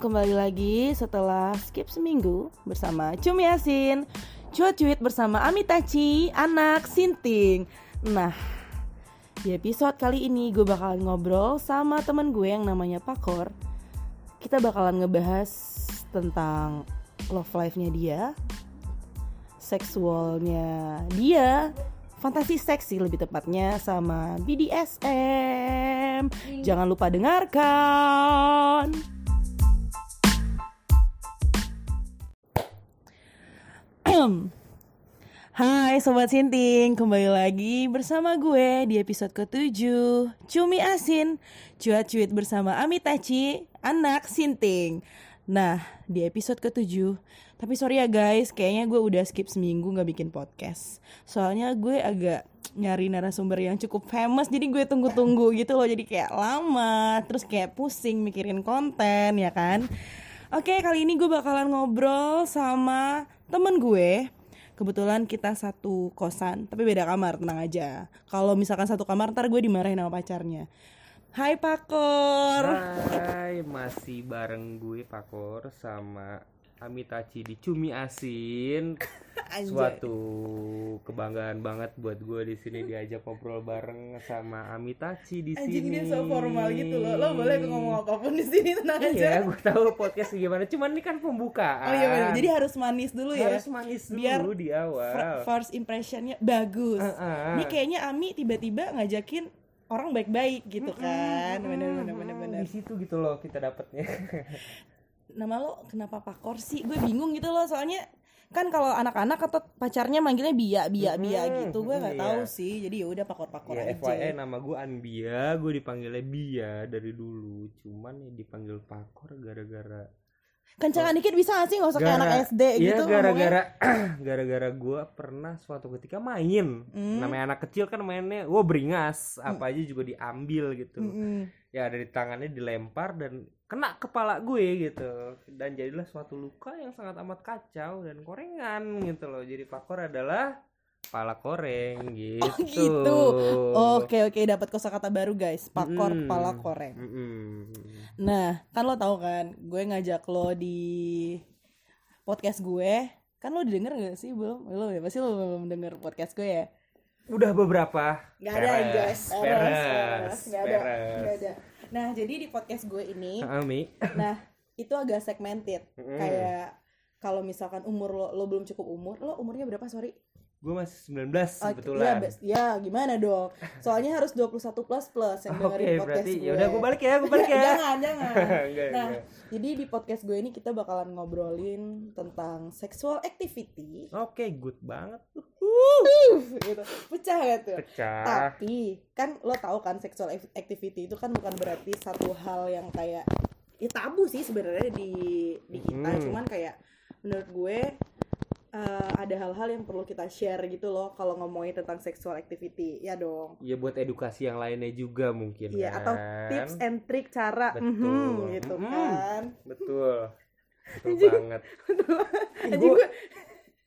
Kembali lagi setelah skip seminggu bersama Cumi Yasin, cuit-cuit bersama Amitachi, anak Sinting. Nah, di episode kali ini gue bakalan ngobrol sama temen gue yang namanya Pakor. Kita bakalan ngebahas tentang love life-nya dia, seksualnya dia, fantasi seksi lebih tepatnya sama BDSM. Jangan lupa dengarkan. Hai Sobat Sinting, kembali lagi bersama gue di episode ke-7 Cumi Asin, cuat-cuit bersama Amitachi, anak Sinting. Nah, di episode ke-7 Tapi sorry ya guys, kayaknya gue udah skip seminggu gak bikin podcast. Soalnya gue agak nyari narasumber yang cukup famous Jadi gue tunggu-tunggu gitu loh, jadi kayak lama Terus kayak pusing mikirin konten ya kan? Oke, kali ini gue bakalan ngobrol sama temen gue kebetulan kita satu kosan tapi beda kamar tenang aja. Kalau misalkan satu kamar ntar gue dimarahin sama pacarnya. Hai Pakor Hai, masih bareng gue Pakor sama Amitachi di Cumi Asin. Anjay. Suatu kebanggaan banget buat gue di sini diajak ngobrol bareng sama Amitachi di Anjing sini. dia so formal gitu loh Lo boleh ngomong apa pun di sini tenang aja Iya, gue tahu podcast gimana. Cuman ini kan pembukaan. Oh iya bener. jadi harus manis dulu ya harus manis dulu Biar di awal. Fir- First impressionnya bagus Uh-uh. Ini kayaknya Ami tiba-tiba ngajakin orang baik-baik gitu kan Bener-bener bener-bener Di situ gitu loh kita dapetnya. Nama lo kenapa Pakor sih? Gue bingung gitu loh soalnya kan kalau anak-anak atau pacarnya manggilnya Bia, Bia, Bia Hmm, gitu. Gue nggak iya. tahu sih. Jadi ya udah Pakor-Pakor ya aja. FYI nama gue Anbia, gue dipanggilnya Bia dari dulu. Cuman ya dipanggil Pakor gara-gara Kencangan dikit bisa gak sih nggak usah kayak anak SD iya, gitu gara-gara gara-gara gue pernah suatu ketika main. Hmm. Namanya anak kecil kan mainnya, wah beringas, apa aja juga diambil gitu. ngomongnya. Ya dari tangannya dilempar dan kena kepala gue gitu. Dan jadilah suatu luka yang sangat amat kacau dan korengan gitu loh. Jadi Pakor adalah kepala koreng gitu. Oh gitu. Oke oke dapat kosakata baru guys. Pakor Mm-mm. kepala koreng. Mm-mm. Nah kan lo tahu kan, gue ngajak lo di podcast gue. Kan lo didengar gak sih belum? Belum ya pasti lo belum denger podcast gue ya. Udah beberapa. Gak ada guys. Peres. Gak ada. Peres. Gak ada. Nah jadi di podcast gue ini, Ami. nah itu agak segmented. Mm. Kayak kalau misalkan umur lo lo belum cukup umur, lo umurnya berapa sorry? Gue masih 19 Oh, kebetulan. Ya, bes- ya gimana dong? Soalnya harus 21 plus plus yang dengerin podcast berarti gue. ya udah gue balik ya, gue balik ya. jangan, jangan. Enggak, Nah, enggak. jadi di podcast gue ini kita bakalan ngobrolin tentang sexual activity. Oke, good banget. Uh, gitu. Pecah gak tuh? Pecah. Tapi kan lo tahu kan sexual ac- activity itu kan bukan berarti satu hal yang kayak ya tabu sih sebenarnya di di kita. Hmm. Cuman kayak menurut gue eh, ada hal-hal yang perlu kita share gitu loh kalau ngomongin tentang sexual activity. Ya dong. Ya buat edukasi yang lainnya juga mungkin Iya, kan. atau tips and trick cara Betul. mhm, gitu Mhm. kan. Betul. Betul banget. Gua- gue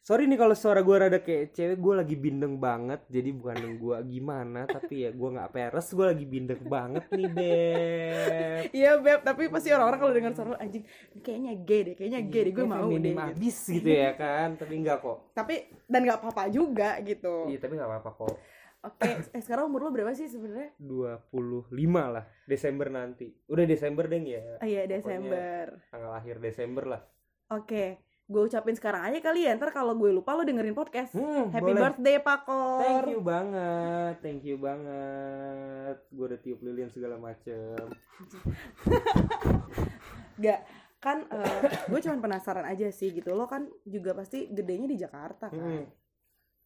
Sorry nih kalau suara gue rada kayak cewek gue lagi bindeng banget jadi bukan yang gue gimana tapi ya gue nggak peres gue lagi bindeng banget nih beb Iya beb, tapi pasti orang-orang kalau dengar suara anjing kayaknya gay deh, kayaknya gay deh, gue mau deh. minim gitu. habis gitu ya kan tapi enggak kok Tapi dan nggak apa-apa juga gitu. iya tapi nggak apa-apa kok Oke, eh sekarang umur lo berapa sih sebenarnya? 25 lah Desember nanti udah Desember deng ya Oh iya Pokoknya Desember. tanggal akhir Desember lah Oke, gue ucapin sekarang aja kali ya. Ntar kalau gue lupa lo dengerin podcast. hmm, Happy boleh. birthday Pakor. Thank you banget, thank you banget. Gue udah tiup lilin segala macem. Gak kan gue cuman penasaran aja sih gitu. Lo kan juga pasti gedenya di Jakarta kan. Hmm.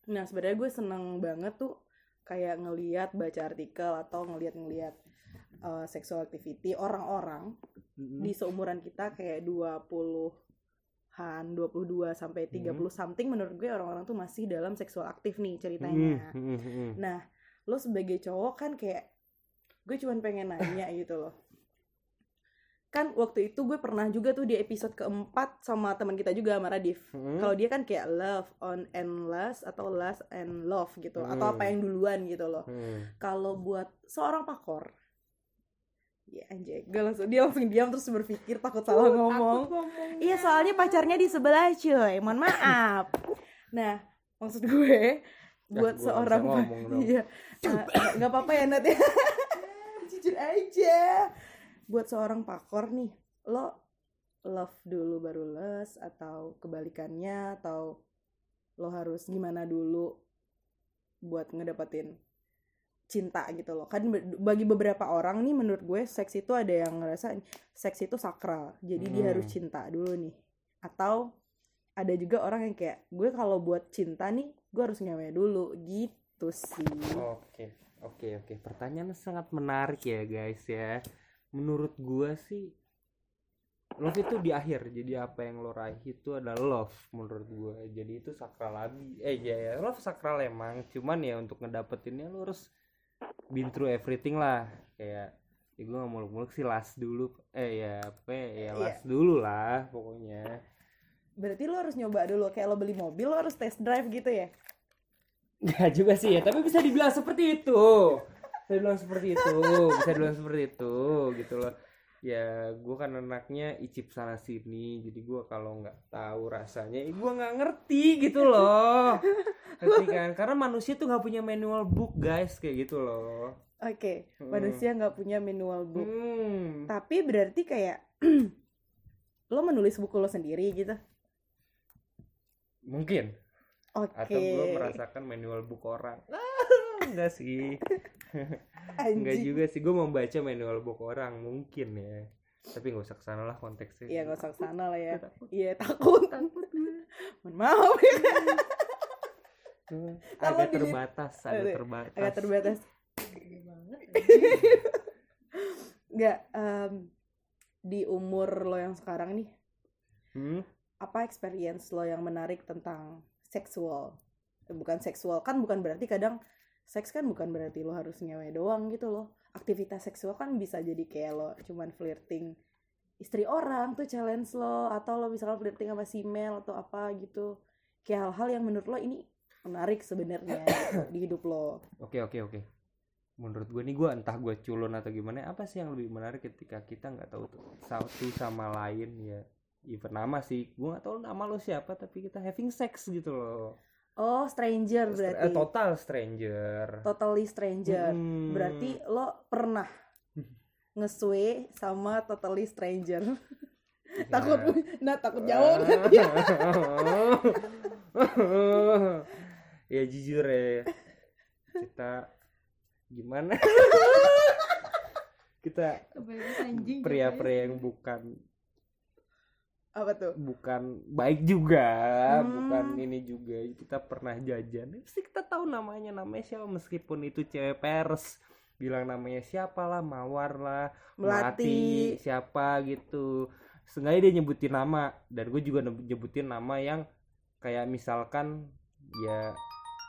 Nah sebenarnya gue seneng banget tuh kayak ngeliat baca artikel atau ngeliat-ngeliat uh, sexual activity orang-orang Mm-mm. di seumuran kita kayak 20-an, 22 sampai 30 Hmm. something menurut gue orang-orang tuh masih dalam seksual aktif nih ceritanya. hmm, hmm. Nah, lo sebagai cowok kan kayak gue cuman pengen nanya gitu loh. Kan waktu itu gue pernah juga tuh di episode keempat sama teman kita juga sama Radif. Hmm. Kalau dia kan kayak love on and lust atau lust and love gitu atau Hmm. apa yang duluan gitu loh. Hmm. Kalau buat seorang pakor ya anjay. Gue langsung dia langsung diam terus berpikir takut salah ngomong. iya soalnya pacarnya di sebelah cuy. Mohon maaf. Nah maksud gue buat nggak seorang iya. Eh, nggak apa-apa ya Nat ya. Jujur aja. Buat seorang pakor nih lo love dulu baru les atau kebalikannya atau lo harus gimana dulu buat ngedapetin cinta gitu loh kan bagi beberapa orang nih menurut gue seks itu ada yang ngerasa seks itu sakral jadi dia Hmm. harus cinta dulu nih atau ada juga orang yang kayak gue kalau buat cinta nih gue harus ngewe dulu gitu sih Oke, oke, oke. Pertanyaan sangat menarik ya guys ya. Menurut gua sih love itu di akhir. Jadi apa yang lo raih itu adalah love menurut gua. Jadi itu sakral lagi. Eh ya, ya love sakral emang. Cuman ya untuk ngedapetinnya lo harus been through everything lah. Kayak ya gue gak muluk-muluk sih last dulu eh ya apa ya, ya last dulu lah pokoknya berarti lo harus nyoba dulu kayak lo beli mobil lo harus test drive gitu ya Gak juga sih ya, tapi bisa dibilang seperti itu. Bisa dibilang seperti itu, bisa dibilang seperti itu gitu loh. Ya, gue kan anaknya icip sana sini, jadi gue kalau nggak tahu rasanya, eh, gue nggak ngerti gitu loh. Ngerti kan? Karena manusia tuh nggak punya manual book guys, kayak gitu loh. oke Hmm. manusia nggak punya manual book Hmm. tapi berarti kayak lo menulis buku lo sendiri gitu Mungkin. oke Atau gue merasakan manual book orang. Enggak sih. Enggak juga sih, gue membaca manual book orang mungkin ya. Tapi nggak usah ke sana lah konteksnya. Iya gak usah ke sana lah ya Takut. Iya takut Mohon maaf ya agak terbatas, agak Aduh, terbatas. Agak terbatas Nggak em, Di umur lo yang sekarang nih Hmm? Apa experience lo yang menarik tentang seksual Bukan seksual Kan bukan berarti kadang Seks kan bukan berarti lo harus ngewe doang gitu loh Aktivitas seksual kan bisa jadi kayak lo Cuman flirting istri orang tuh challenge lo atau lo misalkan flirting sama si Mel atau apa gitu kayak hal-hal yang menurut lo ini menarik sebenarnya gitu di hidup lo Oke oke oke. Menurut gue nih gue entah gue culun atau gimana, apa sih yang lebih menarik ketika kita nggak tahu tuh satu sama lain ya. Even nama sih, gue nggak tahu nama lo siapa tapi kita having sex gitu loh. Oh stranger Stra- berarti eh, total stranger. totally stranger Hmm. berarti lo pernah ngeswe sama totally stranger Ya. takut nah takut jawab kan ya. ya jujur ya kita gimana kita pria-pria yang bukan apa tuh? Bukan baik juga Hmm. bukan ini juga. Kita pernah jajan. Pasti kita tahu namanya. Namanya siapa? Meskipun itu cewek pers. Bilang namanya siapa lah mawar lah melati. siapa gitu. Sengaja dia nyebutin nama. Dan gue juga nyebutin nama yang kayak misalkan ya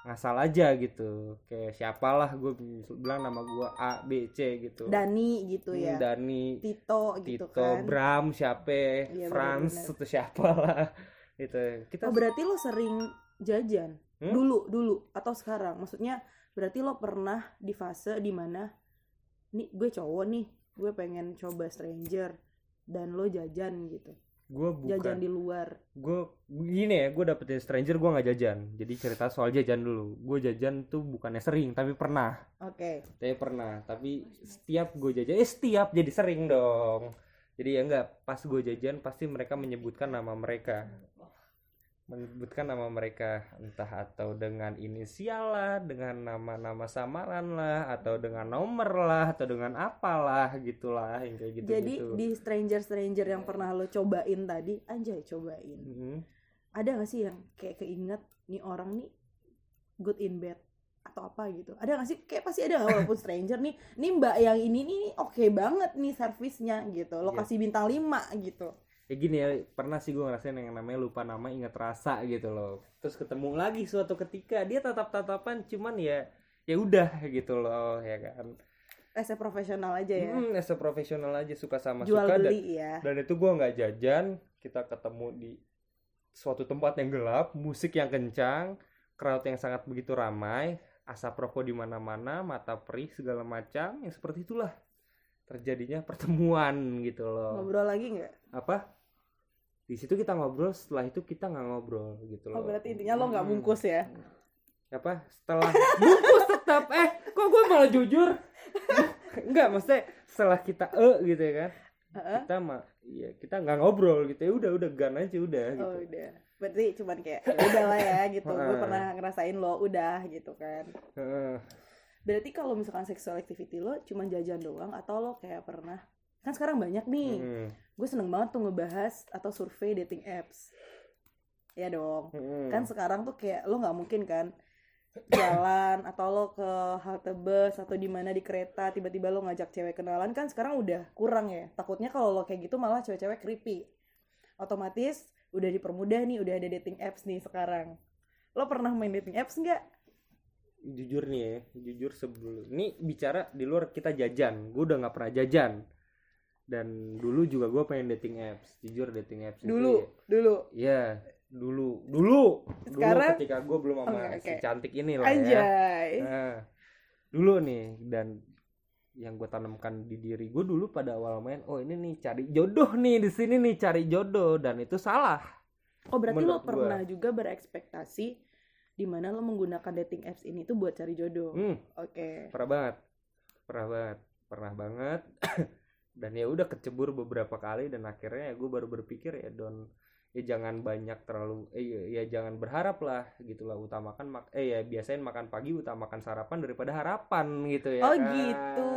ngasal aja gitu. Kayak siapalah gue bilang nama gue A B C gitu. Dani gitu Hmm, ya. Dani. Tito gitu Tito kan. Bram siapa? Iya, Franz atau siapalah. Itu kita oh berarti lo sering jajan? Hmm? dulu dulu atau sekarang? Maksudnya berarti lo pernah di fase di mana nih gue cowok nih gue pengen coba stranger dan lo jajan gitu gue jajan bukan di luar. Gue gini ya gue dapetin stranger gue nggak jajan. Jadi cerita soal jajan dulu. Gue jajan tuh bukannya sering tapi pernah. Oke. Saya pernah, tapi setiap gue jajan, eh setiap jadi sering dong. Jadi ya enggak, pas gue jajan pasti mereka menyebutkan nama mereka. Menyebutkan nama mereka, entah atau dengan inisial lah, dengan nama-nama samaran lah, atau dengan nomor lah, atau dengan apalah gitulah, yang kayak gitu jadi gitu. di stranger stranger yang pernah lo cobain tadi anjay cobain Mm-mm. ada gak sih yang kayak keinget nih orang nih good in bed atau apa gitu ada gak sih kayak pasti ada walaupun stranger nih nih mbak yang ini nih oke banget nih servisnya gitu lo Iya. kasih bintang 5 gitu ya gini ya pernah sih gue ngerasain yang namanya lupa nama inget rasa gitu loh. Terus ketemu lagi suatu ketika dia tatap tatapan cuman ya ya udah gitu loh ya kan. As profesional aja ya. Hmm, as profesional aja suka sama jual suka dan, beli ya dan itu gua nggak jajan kita ketemu di suatu tempat yang gelap musik yang kencang crowd yang sangat begitu ramai asap rokok di mana-mana mata perih segala macam yang seperti itulah terjadinya pertemuan gitu loh. Ngobrol lagi nggak? Apa di situ kita ngobrol setelah itu kita nggak ngobrol gitu oh loh. berarti intinya lo nggak Hmm. bungkus ya? Apa? Setelah bungkus tetap. Eh kok gue malah jujur? Enggak maksudnya setelah kita eh gitu ya kan? Heeh. kita mah iya kita nggak ngobrol gitu ya. Udah udah gan aja udah gitu. oh udah. Berarti cuman kayak ya udah lah ya gitu. Gue pernah ngerasain lo udah gitu kan. Heeh. berarti kalau misalkan sexual activity lo cuman jajan doang atau lo kayak pernah kan sekarang banyak nih. Mm. gue seneng banget tuh ngebahas atau survei dating apps. Ya dong. Mm. kan sekarang tuh kayak lo nggak mungkin kan jalan atau lo ke halte bus atau di mana di kereta tiba-tiba lo ngajak cewek kenalan kan sekarang udah kurang ya. Takutnya kalau lo kayak gitu malah cewek-cewek creepy. Otomatis udah dipermudah nih udah ada dating apps nih sekarang. Lo pernah main dating apps nggak? Jujur nih ya jujur sebelum ini bicara di luar kita jajan. Gue udah nggak pernah jajan dan dulu juga gue pengen dating apps jujur dating apps itu dulu dulu. Ya dulu dulu Sekarang? dulu ketika gue belum sama Oke, si oke. cantik ini lah ya. Anjay. Nah, dulu nih dan yang gue tanamkan di diri gue dulu pada awal main oh ini nih cari jodoh nih di sini nih cari jodoh dan itu salah. Oh berarti lo Menurut gua. pernah juga berekspektasi di mana lo menggunakan dating apps ini tuh buat cari jodoh? Hmm, oke. Pernah banget. Pernah banget. Pernah banget dan ya udah kecebur beberapa kali dan akhirnya ya gue baru berpikir ya don ya jangan banyak terlalu eh ya, ya jangan berharap lah gitulah utamakan mak eh ya biasain makan pagi utamakan sarapan daripada harapan gitu ya oh kan. gitu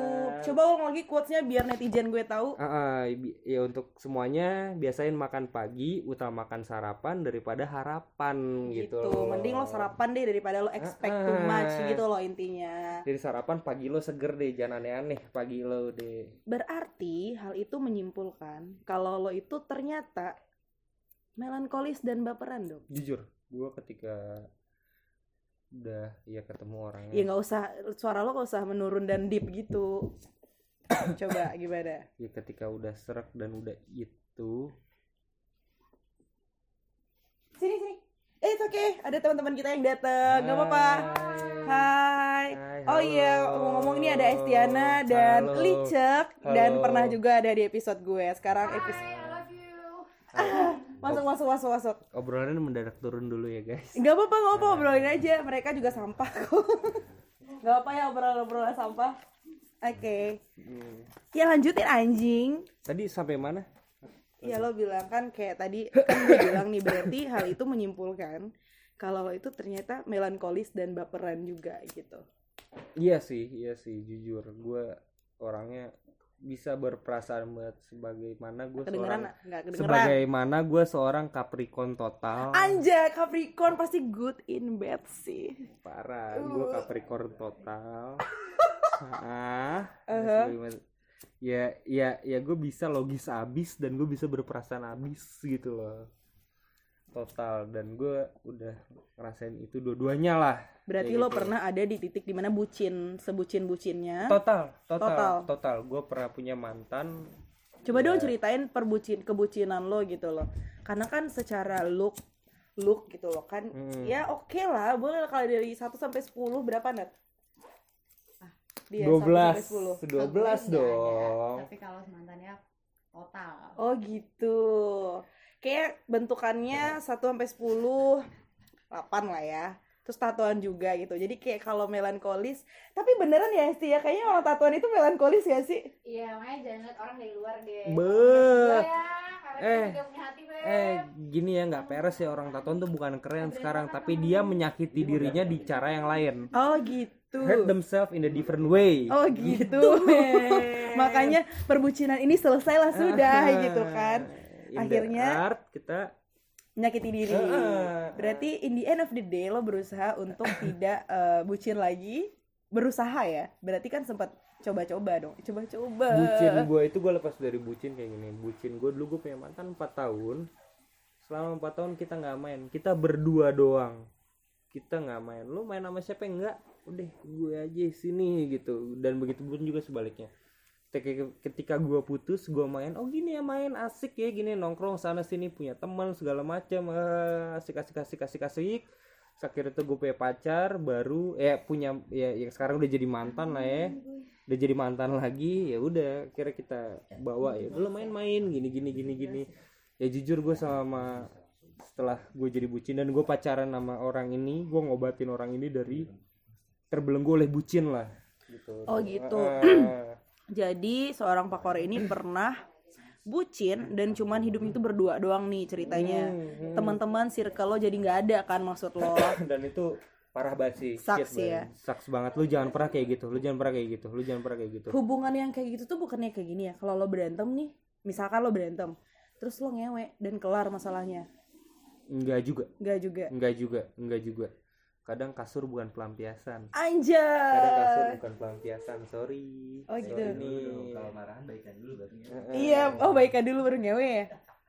coba ulang lagi quotesnya biar netizen gue tahu Ah, ah, bi- ya untuk semuanya biasain makan pagi utamakan sarapan daripada harapan gitu, gitu. Mending lo sarapan deh daripada lo expect too much gitu loh intinya. jadi sarapan pagi lo seger deh jangan aneh-aneh pagi lo deh Berarti hal itu menyimpulkan kalau lo itu ternyata melankolis dan baperan dong. jujur gue ketika udah ya ketemu orangnya Ya nggak usah suara lo nggak usah menurun dan deep gitu. Coba gimana? ya ketika udah serak dan udah itu Sini sini. Eh, it's okay. Ada teman-teman kita yang datang. Gak apa-apa. Hai. Hai, Oh iya, ngomong-ngomong ini ada Estiana dan. Licek dan pernah juga ada di episode gue. Sekarang episode. Masuk masuk masuk masuk. obrolannya mendadak turun dulu ya guys Gak apa-apa, gak apa obrolin aja. Mereka juga sampah kok. Gak apa ya obrolan-obrolan sampah. Oke. Hmm. Ya lanjutin anjing. tadi sampai mana Ya lo bilang kan kayak tadi kan gue bilang nih berarti hal itu menyimpulkan kalau lo itu ternyata melankolis dan baperan juga gitu. Iya sih, iya sih, jujur gue orangnya bisa berperasaan banget sebagaimana gue seorang sebagaimana gue seorang Capricorn total. Anjay, Capricorn pasti good in bed sih. parah gue Capricorn total. Ah Uh-huh. sebagaimana- ya ya ya gue bisa logis abis dan gue bisa berperasaan abis gitu loh total dan gue udah ngerasain itu dua-duanya lah Berarti Kayak lo gitu. pernah ada di titik di mana bucin, sebucin-bucinnya. total total Total. total, gue pernah punya mantan Coba Ya. dong ceritain perbucin kebucinan lo gitu loh. Karena kan secara look look gitu loh kan Hmm. ya oke lah boleh kalau dari 1 sampai 10 berapa net? Ah, dia 1 dua belas sampai 10. dua belas nggak dong Tapi kalau mantannya total. Oh gitu. Kayak bentukannya 1 sampai 10 8 lah ya. Terus tatoan juga gitu. Jadi kayak kalau melankolis, tapi beneran ya Esti ya kayaknya orang tatoan itu melankolis ya sih? Iya, makanya jangan lihat orang dari luar deh. Be. Ya, karena Eh. dia juga punya hati, eh gini ya nggak peres ya orang tatoan tuh bukan keren sekarang tapi dia menyakiti dirinya di cara yang lain Oh gitu. hurt themselves in a different way Oh gitu. Makanya perbucinan ini selesai lah sudah gitu kan. In Akhirnya- art kita Menyakiti diri. Heeh. Berarti in the end of the day lo berusaha untuk tidak eh, bucin lagi. Berusaha ya. Berarti kan sempat coba-coba dong. Coba-coba. bucin gue itu gue lepas dari bucin kayak gini bucin gue dulu gue punya mantan 4 tahun selama 4 tahun kita nggak main kita berdua doang kita nggak main lu main sama siapa enggak udah gue aja sini gitu dan begitu pun juga sebaliknya ketika, ketika gue putus gue main oh gini ya main asik ya gini nongkrong sana sini punya teman segala macam eh, asik asik asik asik asik. Akhirnya tuh gue punya pacar baru eh punya ya yang sekarang udah jadi mantan lah ya. Udah jadi mantan lagi ya udah kira kita bawa ya udah main-main gini gini gini gini. Ya jujur gue sama setelah gue jadi bucin dan gue pacaran sama orang ini gue ngobatin orang ini dari terbelenggu oleh bucin lah. Gitu. Oh, gitu. Ah, Jadi seorang pakor ini pernah bucin dan cuman hidupnya itu berdua doang nih ceritanya. Hmm, Teman-teman circle lo jadi nggak ada kan maksud lo. dan itu parah banget sih Shit, ya. Sucks banget lu jangan pernah kayak gitu lu jangan pernah kayak gitu lu jangan pernah kayak gitu Hubungan yang kayak gitu tuh bukannya kayak gini ya. Kalau lo berantem nih, misalkan lo berantem, terus lo ngewe dan kelar masalahnya. enggak juga Nggak juga. enggak juga enggak juga kadang kasur bukan pelampiasan kadang kasur Anjay. bukan pelampiasan sorry Oh, gitu. Sorry nih. kalau marahan baikan dulu baru ya. Iya, oh baikan dulu baru ngewe ya.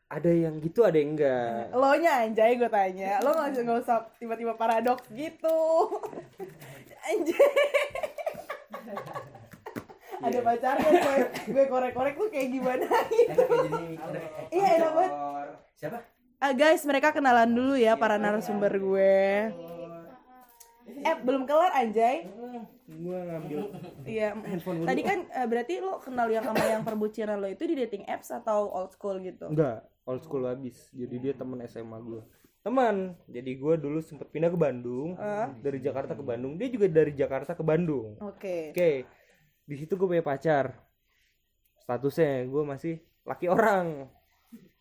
ada yang gitu ada yang enggak Lo nya anjay gue tanya. Lo nggak usah- nggak usah tiba-tiba paradoks gitu. Anjay. Ada pacarnya gue, gue korek-korek tuh kayak gimana gitu. ya. Iya, enak banget. siapa Ah guys, mereka kenalan dulu ya para narasumber gue. Eh, belum kelar anjay. gua ngambil Iya. Handphone. Tadi kan eh, berarti lo kenal yang sama yang perbucinan lo itu di dating apps atau old school gitu? enggak old school habis jadi dia temen SMA gua teman jadi gua dulu sempet pindah ke Bandung dari Jakarta ke Bandung dia juga dari Jakarta ke Bandung Oke. Oke, di situ gue punya pacar. Statusnya gue masih laki orang.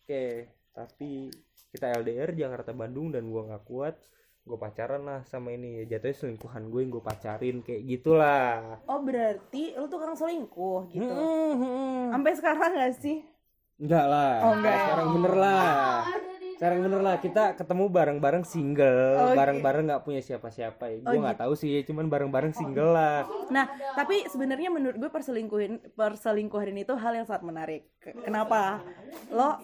Oke, tapi kita LDR Jakarta Bandung dan gue nggak kuat. Gue pacaran lah sama ini ya jatuhnya selingkuhan gue yang gue pacarin kayak gitulah. Oh berarti lo tukang selingkuh gitu? Hmm, hmm. Sampai sekarang gak sih? Enggak lah. Oh, enggak. Sekarang bener lah. Sekarang bener lah kita ketemu bareng-bareng single, Oke. bareng-bareng nggak punya siapa-siapa ya. Gue Oh, nggak tahu sih, cuman bareng-bareng single lah. Nah, tapi sebenarnya menurut gue perselingkuhan perselingkuhan itu hal yang sangat menarik. Ke- Kenapa? Lo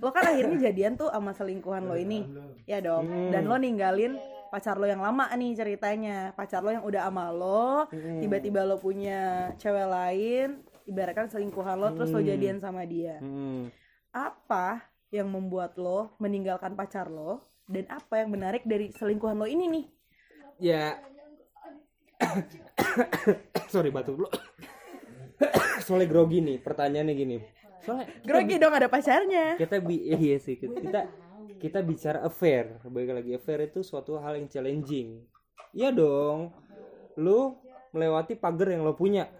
lo kan akhirnya jadian tuh sama selingkuhan lo ini. Ya dong. Dan lo ninggalin pacar lo yang lama nih ceritanya. Pacar lo yang udah sama lo, tiba-tiba lo punya cewek lain, ibaratkan selingkuhan lo terus lo jadian sama dia. Hmm. Apa yang membuat lo meninggalkan pacar lo dan apa yang menarik dari selingkuhan lo ini nih? ya sorry batuk dulu soalnya grogi nih pertanyaannya gini soalnya Grogi dong ada pacarnya. kita bi iya sih. Kita kita bicara affair. Balik lagi affair itu suatu hal yang challenging. Iya dong. Lu melewati pagar yang lo punya.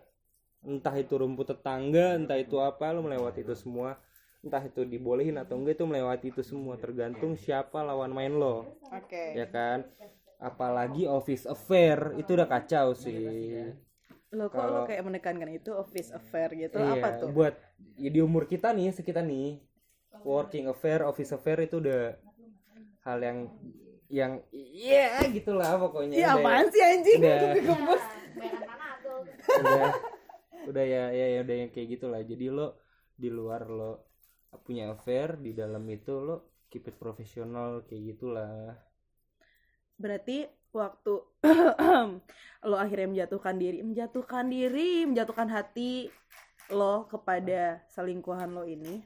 Entah itu rumput tetangga entah itu apa lo melewati itu semua. Entah itu dibolehin atau enggak itu melewati itu semua. Tergantung siapa lawan main lo. Oke. ya kan? Apalagi office affair itu udah kacau sih Lo kok lo kayak menekankan itu office affair gitu Iya, apa tuh? buat ya di umur kita nih sekitar nih working affair office affair itu udah hal yang yang iya gitulah pokoknya Iya apaan sih anjing? Udah. Tuh. udah udah ya ya ya udah yang kayak gitulah jadi lo di luar lo punya affair di dalam itu lo keep it profesional kayak gitulah Berarti waktu lo akhirnya menjatuhkan diri, menjatuhkan diri, menjatuhkan hati lo kepada selingkuhan lo ini.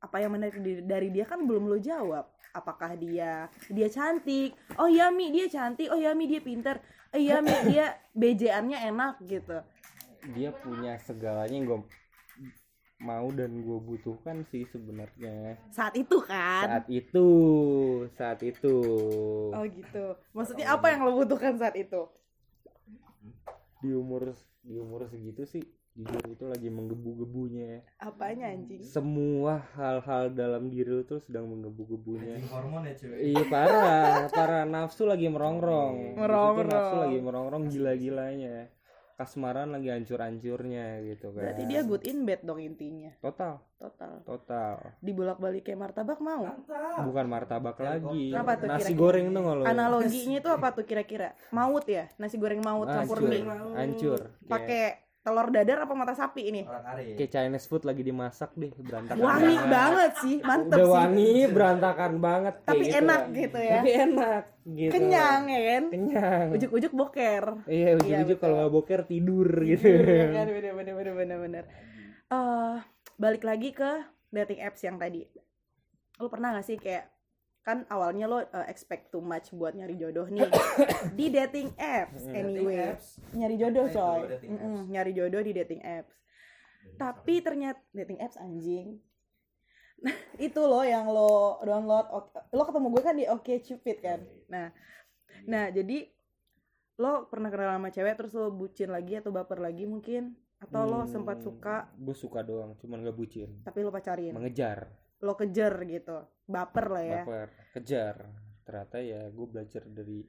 Apa yang menarik dari dia kan belum lo jawab. Apakah dia dia cantik? Oh iya Mi, dia cantik. Oh iya Mi, dia pinter. Oh iya Mi, dia BJ-annya enak gitu. dia punya segalanya yang gue mau dan gue butuhkan sih sebenarnya Saat itu kan. saat itu saat itu Oh gitu. Maksudnya apa yang lo butuhkan saat itu? di umur di umur segitu sih jujur itu lagi menggebu-gebunya Apanya anjing? semua hal-hal dalam diri lu tuh sedang menggebu-gebunya hormon ya cuy iya parah parah nafsu lagi merongrong Merongrong. nafsu lagi merongrong gila-gilanya kasmaran lagi hancur-hancurnya gitu kan Berarti dia good in bed dong intinya. total Total. total Dibolak-balik kayak martabak mau. bukan martabak lagi Apa tuh nasi kira-kira? goreng tuh kalau Analoginya itu apa tuh kira-kira? Maut ya? Nasi goreng maut campur mie. hancur Kayak- Pakai telur dadar apa mata sapi ini? kayak Chinese food lagi dimasak deh berantakan Wangi banget sih, mantep udah sih. wangi berantakan banget kayak Tapi gitu enak gitu ya. tapi enak gitu Kenyang ya kan? kenyang Ujuk-ujuk boker. iya ujuk-ujuk betul. kalau nggak boker tidur gitu Iya kan bener bener bener bener bener. Eh, balik lagi ke dating apps yang tadi. Lu pernah gak sih kayak kan awalnya lo uh, expect too much buat nyari jodoh nih. Di dating apps anyway. apps. nyari jodoh Oh, coy. dating Mm-mm, apps. nyari jodoh di dating apps. Tapi ternyata dating apps anjing. Nah itu lo yang lo download lo ketemu gue kan di Oke Cupid kan? Nah nah jadi lo pernah kenal sama cewek terus lo bucin lagi atau baper lagi mungkin? Atau lo sempat suka? gue Hmm, suka doang cuman gak bucin. Tapi lo pacarin? Mengejar. Lo kejar gitu baper lah ya. Baper kejar. Ternyata ya gue belajar dari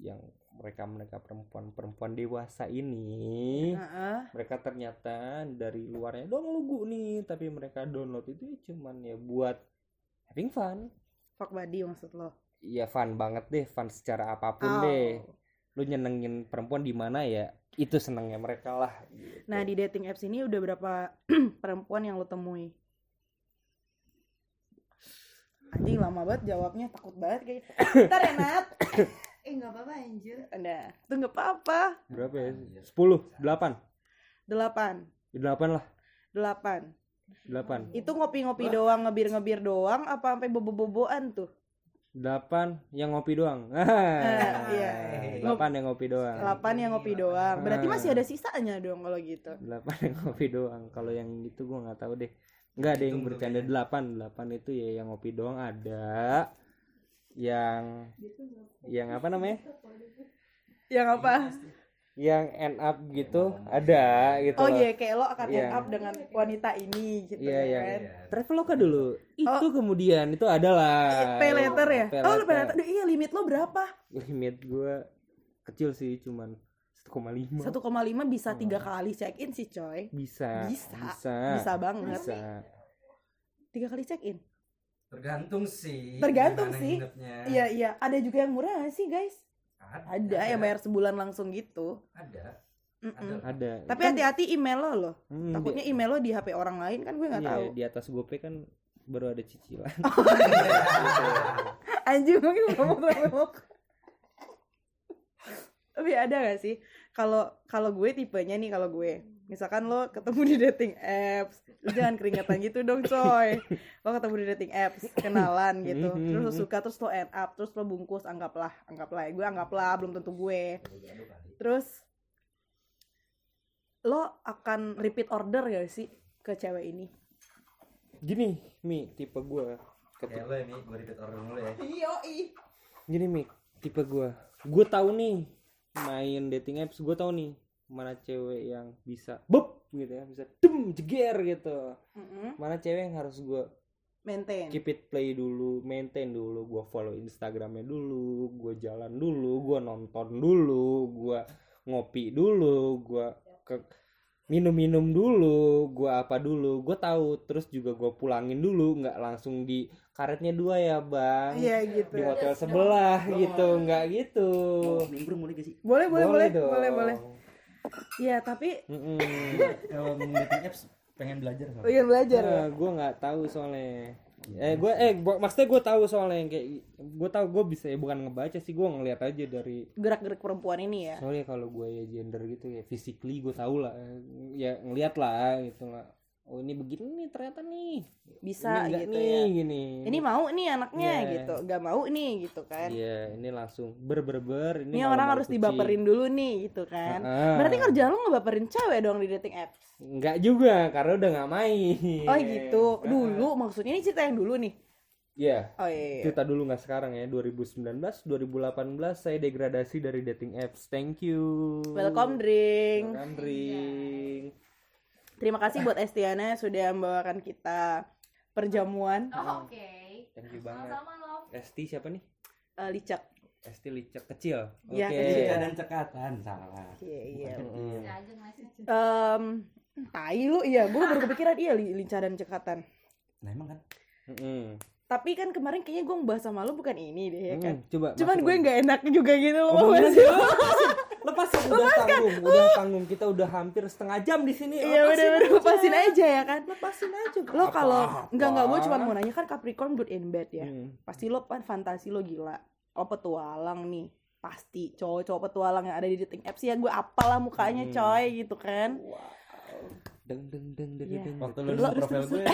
yang mereka mereka perempuan perempuan dewasa ini. Heeh. mereka ternyata dari luarnya doang lugu nih. Tapi mereka download itu ya cuman ya buat having fun. Fuck buddy maksud lo? Ya fun banget deh fun secara apa pun Oh. deh. Lu nyenengin perempuan di mana ya itu senangnya mereka lah gitu. nah di dating apps ini udah berapa perempuan yang lo temui anjing lama banget jawabnya takut banget kayak ntar ya Nat Eh nggak apa-apa anjir. Nah, itu nggak apa-apa. berapa ya sepuluh delapan Delapan, delapan lah delapan. delapan Itu ngopi-ngopi doang, ngebir-ngebir doang, apa sampai bobo-boboan tuh? delapan yang ngopi doang iya. delapan yang ngopi doang Delapan yang ngopi doang. Berarti masih ada sisanya dong kalau gitu. delapan yang ngopi doang kalau yang itu gua nggak tahu deh nggak ada yang bercanda kayaknya. delapan delapan itu ya yang ngopi doang ada yang yang apa namanya Yang apa? yang end up gitu ada gitu Oh loh. iya, kayak lo akan Iya. end up dengan wanita ini gitu Iya, ya iya. kan. Traveloka dulu itu kemudian itu adalah Pay letter ya? Pay Oh, lo pay letter. letter. Iya, limit lo berapa? limit gua kecil sih cuman 1,5 1,5 bisa tiga kali check in sih coy. bisa Bisa. bisa Bisa banget. bisa Tiga kali check in. Tergantung sih. Tergantung sih. nginepnya. Iya iya, ada juga yang murah sih guys? Ada yang bayar sebulan langsung gitu. Ada. Mm-mm. ada Tapi hati-hati email lo loh. Hmm, Takutnya email lo di HP orang lain kan gue nggak iya, tahu. di atas GoPay kan baru ada cicilan Anjing mungkin ngomong ngomong. Tapi ada gak sih kalau kalau gue tipenya nih kalau gue. Misalkan lo ketemu di dating apps lu jangan keringetan gitu dong coy. Lo ketemu di dating apps kenalan gitu. Terus lo suka terus lo end up terus lo bungkus anggaplah anggaplah. Ya gue anggaplah belum tentu gue. Terus lo akan repeat order gak sih ke cewek ini? Gini mi tipe Kayak lo ya, Mi, gue repeat order dulu ya. iyo gini mi tipe gua gue tahu nih main dating apps gue tahu nih mana cewek yang bisa bep gitu ya bisa dem jeger gitu. Mana cewek yang harus gue maintain. keep it play dulu maintain dulu gue follow instagramnya dulu gue jalan dulu gue nonton dulu gue ngopi dulu gue ke minum-minum dulu gue apa dulu gue tahu. Terus juga gue pulangin dulu nggak langsung di karetnya dua ya bang. Iya gitu. Di hotel sebelah gitu. Nggak gitu. Nimbrung boleh gak sih? boleh boleh boleh dong. boleh boleh. Iya tapi dating apps pengen belajar oh iya belajar. Nah, gue nggak tahu soalnya. Eh gue eh gua, maksudnya gue tahu soalnya yang kayak gue tahu gue bisa ya bukan ngebaca sih gue ngeliat aja dari gerak-gerik perempuan ini ya. soalnya kalau gue ya gender gitu ya physically gue tahu lah. Ya ngeliat lah gitu lah oh ini begini nih ternyata nih Bisa ini gitu nih ya. gini Ini mau nih anaknya Iya. gitu, gak mau nih gitu kan. iya ini langsung ber ber ber Ini orang harus dibaperin dulu nih gitu kan. Ah. Berarti kerjaan lo ngebaperin cewek dong di dating apps. Enggak juga karena udah nggak main Oh gitu. Ah. Dulu maksudnya ini cerita yang dulu nih. Iya Oh iya. iya. Cerita dulu nggak sekarang ya 2019 2018 saya degradasi dari dating apps thank you Welcome drink. Welcome drink Terima kasih buat Estiana sudah membawakan kita perjamuan Oh, oke. thank you banget Sama-sama Love. Esti siapa nih eh, licak. Esti Licek kecil Iya, oke kecil. dan cekatan salah. Iya iya. Em, tai lu iya, gue baru kepikiran iya li- lincah dan cekatan. Nah emang kan? Mm-mm. Tapi kan kemarin kayaknya gue ngebahas sama lu bukan ini deh ya kan. Mm, coba Cuman gue nggak enak juga gitu loh. Oh, bener, lepasin, lepasin, udah tanggung, udah tanggung. Kita udah hampir setengah jam di sini. Iya Lepasin bener-bener aja. lepasin aja ya kan. Lepasin aja. Lo kalau nggak nggak gue cuma mau nanya kan Capricorn good in bed ya. Hmm. Pasti lo kan fantasi lo gila. Oh petualang nih. Pasti cowok-cowok petualang yang ada di dating apps ya gue apalah mukanya Hmm. coy gitu kan. Deng deng deng deng Iya. deng. Waktu deng. lu Lo- profil gue,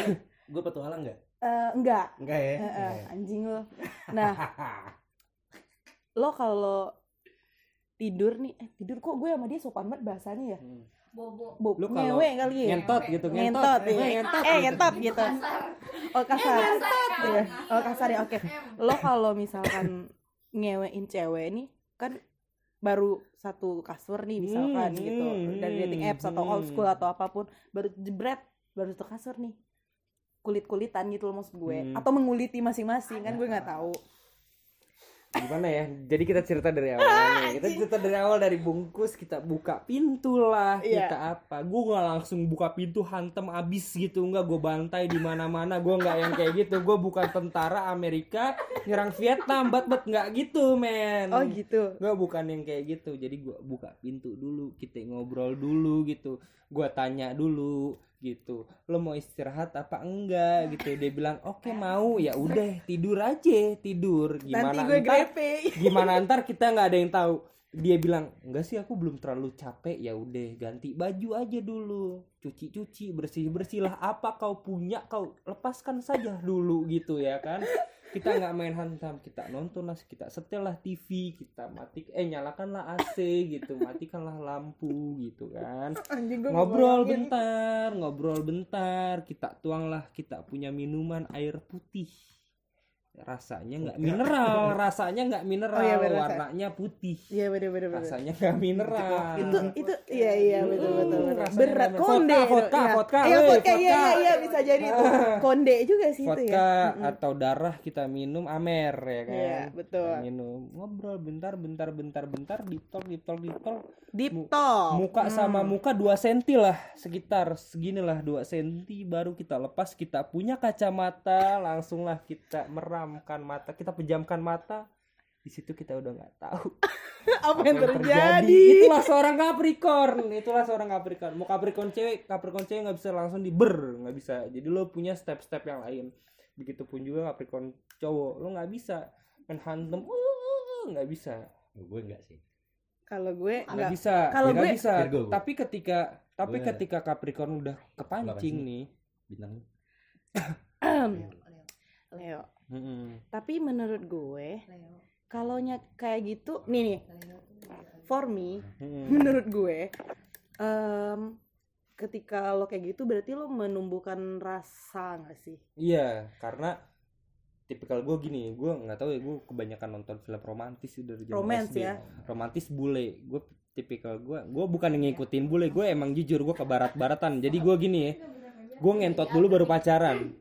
Gue petualang nggak? Eh, enggak Enggak ya? Eh, eh, Enggak ya? anjing lo nah lo kalau tidur nih eh, tidur kok gue sama dia sopan banget bahasanya ya Bobo. Bob, Lu kalau ngewe kali ya ngentot gitu ngentot, Eh, iya. ngentot eh gitu. ngentot gitu oh kasar Iya. oh kasar ya oke lo kalau misalkan ngewein cewek nih kan baru satu kasur nih misalkan Hmm, gitu hmm, dari dating apps atau hmm. old school atau apa pun baru jebret baru satu kasur nih kulit kulitan gitu loh maksud gue. Hmm. atau menguliti masing-masing kan gue nggak tahu. Gimana ya? Jadi kita cerita dari awal nih. Kita cerita dari awal dari bungkus kita buka pintu lah Iya. kita apa. Gue nggak langsung buka pintu hantem abis gitu. Nggak gue bantai di mana mana gue nggak yang kayak gitu. Gue bukan tentara Amerika nyerang Vietnam. Bat bat nggak gitu men. Oh gitu. Gue bukan yang kayak gitu. Jadi gue buka pintu dulu kita ngobrol dulu gitu. Gue tanya dulu gitu. Lo mau istirahat apa enggak gitu. Dia bilang oke mau. Ya udah tidur aja tidur. Gimana nanti gue ntar grepe. gimana ntar kita nggak ada yang tahu dia bilang enggak sih aku belum terlalu capek. Ya udah ganti baju aja dulu. Cuci cuci bersih bersih lah apa kau punya kau lepaskan saja dulu gitu ya kan. Kita nggak main hantam kita nonton lah kita setel lah TV kita mati eh nyalakanlah AC gitu. Matikanlah lampu gitu kan. Ngobrol bentar ngobrol bentar. Kita tuanglah kita punya minuman air putih rasanya nggak mineral rasanya nggak mineral Oh iya, bener, warnanya putih. Iya bener bener bener. Rasanya nggak mineral. itu itu iya iya betul betul, betul. rasanya berat konde vodka, vodka, ya. vodka, iya vodka iya iya vodka. bisa jadi itu. Konde juga sih itu vodka ya Mm-mm. atau darah kita minum amer ya kan? Iya, betul. Kita minum ngobrol bentar bentar bentar bentar deep talk deep talk deep talk. Deep Mu- talk. muka Hmm. sama muka 2 senti lah sekitar seginilah 2 senti baru kita lepas kita punya kacamata langsunglah kita meramkan mata. Kita pejamkan mata di situ kita udah nggak tahu. Apa yang terjadi? itulah seorang Capricorn. Itulah seorang Capricorn. Mau Capricorn cewek Capricorn cewek nggak bisa langsung diber nggak bisa. Jadi lo punya step-step yang lain. Begitupun juga Capricorn cowok lo nggak bisa. Main hantem uh, nggak bisa. Gue enggak sih. kalau gue nggak enggak bisa. Kalau nggak gue- bisa. Virgo. tapi ketika tapi Gue- ketika Capricorn udah kepancing nih. Bintang. Leo mm-mm. tapi menurut gue kalau kayak gitu nih nih for me Mm-mm. menurut gue em, ketika lo kayak gitu berarti lo menumbuhkan rasa nggak sih iya karena tipikal gue gini gue nggak tahu ya gue kebanyakan nonton film romantis sih dari zaman Romance SD. ya? romantis bule gue tipikal gue gue bukan ngikutin bule gue emang jujur gue ke barat-baratan jadi gue gini ya gue ngentot dulu baru pacaran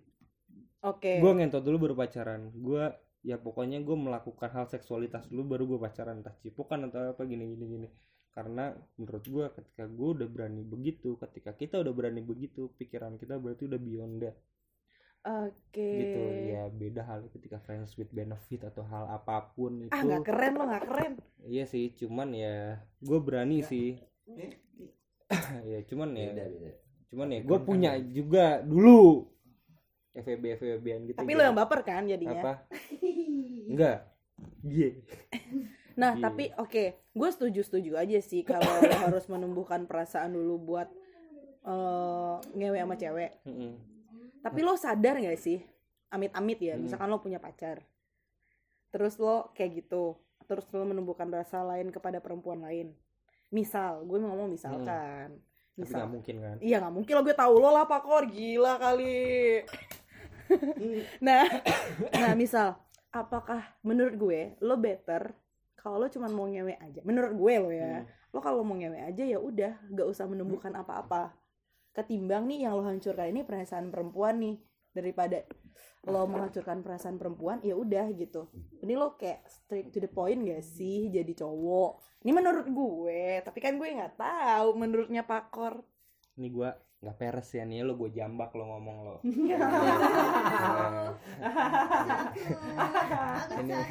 oke. Gue ngentot dulu baru pacaran. Gue ya pokoknya gue melakukan hal seksualitas dulu baru gue pacaran. Entah cipokan atau apa gini gini gini. Karena menurut gue ketika gue udah berani begitu ketika kita udah berani begitu pikiran kita berarti udah beyond that. Oke. Gitu ya beda hal ketika friends with benefit atau hal apa pun itu. ah nggak keren lo nggak keren. Iya sih cuman ya gue berani sih. Ya cuman ya beda beda. cuman ya gue Capricorn punya kan juga dulu FVB FVB-an gitu tapi gitu. lo yang baper kan jadinya apa enggak iya Nah, Iya. tapi oke, gue setuju-setuju aja sih kalau lo harus menumbuhkan perasaan dulu buat eh ngewe sama cewek. Mm-mm. Tapi lo sadar gak sih, amit-amit ya, Hmm. misalkan lo punya pacar, terus lo kayak gitu, terus lo menumbuhkan rasa lain kepada perempuan lain. Misal, gue mau ngomong misalkan, tapi nggak misal, mungkin kan iya nggak mungkin lo gue tahu lo lah pakor, gila kali. nah, nah misal, apakah menurut gue lo better kalau lo cuma mau ngewe aja? Menurut gue lo ya, Hmm. lo kalau mau ngewe aja ya udah, gak usah menumbuhkan apa-apa. Ketimbang nih yang lo hancurkan ini perasaan perempuan nih daripada lo menghancurkan perasaan perempuan ya udah gitu. Ini lo kayak straight to the point gak sih jadi cowok? Ini menurut gue, tapi kan gue nggak tahu menurutnya Pakor. ini gue nggak peres ya nih lo gue jambak lo ngomong lo Ini-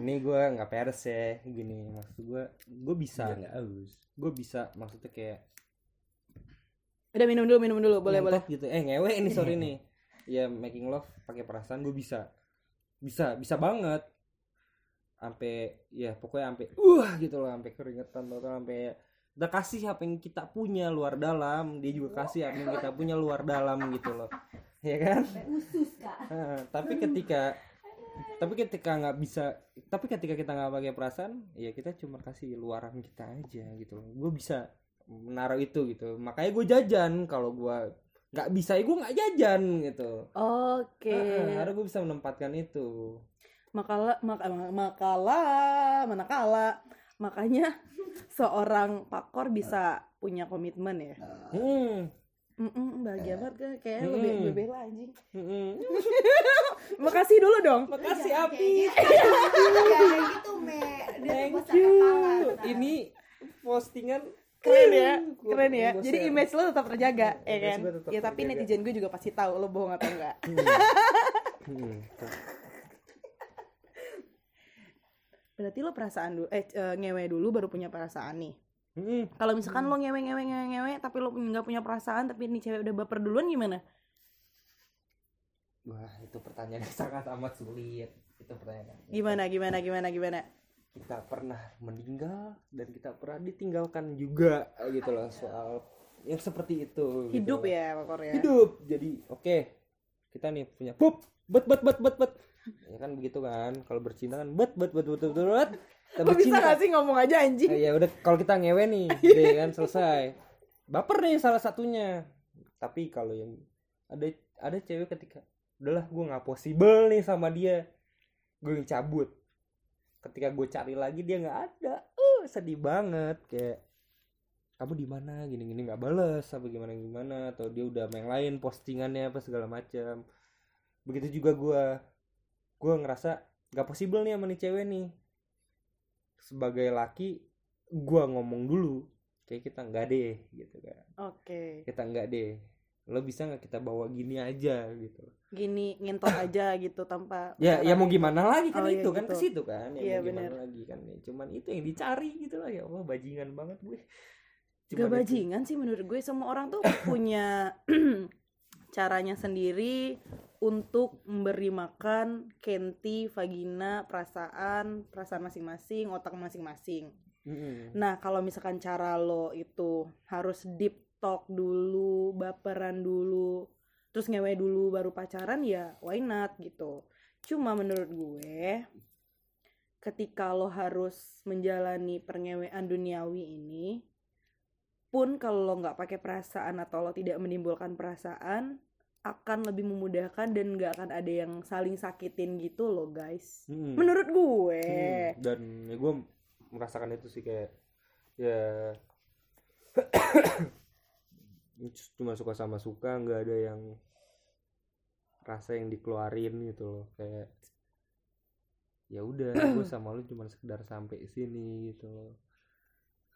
ini gue nggak peres ya gini. Maksud gue gue bisa. Biar nggak aus. gue bisa maksudnya kayak Udah minum dulu, minum dulu, boleh boleh. gitu. Eh ngewe ini sorry nih. Ya making love pakai perasaan gue bisa. Bisa bisa banget. Sampai ya pokoknya sampai uh gitu loh sampai keringetan total sampai udah kasih apa yang kita punya luar dalam dia juga kasih apa yang kita punya luar dalam gitu loh. Ya kan? Usus kak. Tapi ketika tapi ketika nggak bisa tapi ketika kita nggak pakai perasaan ya kita cuma kasih luaran kita aja gitu loh. Gue bisa menaruh itu gitu. Makanya gue jajan. Kalau gue nggak bisa ya gue nggak jajan gitu. Oke. Heeh, karena gue bisa menempatkan itu. Makala mak makalah manakala makanya seorang pakor bisa punya komitmen ya. hmm. Mm-mm, bahagia banget kan kayak Hmm. lebih lebih bela anjing. Hmm. Makasih dulu dong. makasih Jangan api kayak gitu. Gitu me thank you ini postingan Keren ya, keren ya. Jadi image lo tetap terjaga, ya Image kan? Ya tapi terjaga. netizen gue juga pasti tahu lo bohong atau enggak. Hmm. Berarti lo perasaan dulu, eh eh, ngewe dulu baru punya perasaan nih. Hmm. Kalau misalkan lo ngewe ngewe ngewe ngewe tapi lo nggak punya perasaan tapi nih cewek udah baper duluan gimana? Wah, itu pertanyaan yang sangat amat sulit. Itu pertanyaan. Gimana gimana gimana gimana? Kita pernah meninggal dan kita pernah ditinggalkan juga gitu loh soal yang seperti itu. gitu Hidup loh. ya pakor ya. Hidup. Jadi oke. Kita nih punya pup bet bet bet bet bet. Ya kan begitu kan. Kalau bercinta kan bet bet bet bet bet bet. Kita Lo bisa gak sih ngomong aja anjing? Eh, ya udah kalau kita ngewe nih, deh kan selesai. Baper nih salah satunya. Tapi kalau yang ada ada cewek ketika udahlah gue nggak possible nih sama dia, gue yang cabut. Ketika gue cari lagi dia nggak ada, uh sedih banget kayak kamu di mana? Gini gini nggak bales apa gimana gimana atau dia udah main lain postingannya apa segala macam. Begitu juga gue gue ngerasa nggak possible nih sama nih cewek nih. Sebagai laki gua ngomong dulu kayak kita nggak deh gitu kan. Oke. kita nggak deh. Lo bisa nggak kita bawa gini aja gitu. Gini ngentot aja gitu tanpa ya ya mau gimana lagi? Kan Oh, iya itu kan gitu. ke situ kan. Ya Iya, mau gimana lagi kan ya. Cuman itu yang dicari gitu lah ya. Allah bajingan banget gue Gak Cuman itu. bajingan sih menurut gue semua orang tuh punya caranya sendiri untuk memberi makan kenti, vagina, perasaan, perasaan masing-masing, otak masing-masing. Mm-mm. Nah, kalau misalkan cara lo itu harus deep talk dulu, baperan dulu, terus ngewe dulu baru pacaran ya why not gitu. Cuma menurut gue ketika lo harus menjalani perngewean duniawi ini pun kalau lo nggak pakai perasaan atau lo tidak menimbulkan perasaan akan lebih memudahkan dan nggak akan ada yang saling sakitin gitu loh guys. Mm-mm. Menurut gue. Hmm, dan ya gue merasakan itu sih kayak ya cuma suka sama suka nggak ada yang rasa yang dikeluarin gitu loh kayak ya udah gue sama lu cuma sekedar sampai sini gitu loh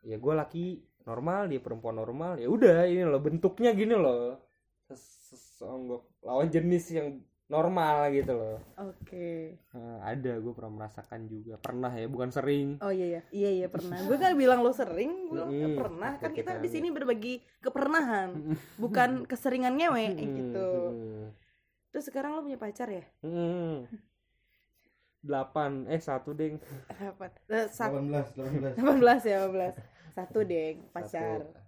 ya gue laki normal dia perempuan normal ya udah ini loh bentuknya gini loh Ses- sesonggok lawan jenis yang normal gitu loh Oke. Nah, ada gue pernah merasakan juga pernah ya bukan sering Oh iya iya, iya iya pernah. Gue kan bilang lo sering, gue Mm-mm. pernah. Kan kita kita di sini berbagi kepernahan, bukan keseringan ngewe eh, gitu. Hmm. Terus sekarang lo punya pacar ya? Hmm. delapan eh satu deng Apa? Eh, Satu, 18, 18. 18 ya, 18. Satu deh pacar. Satu.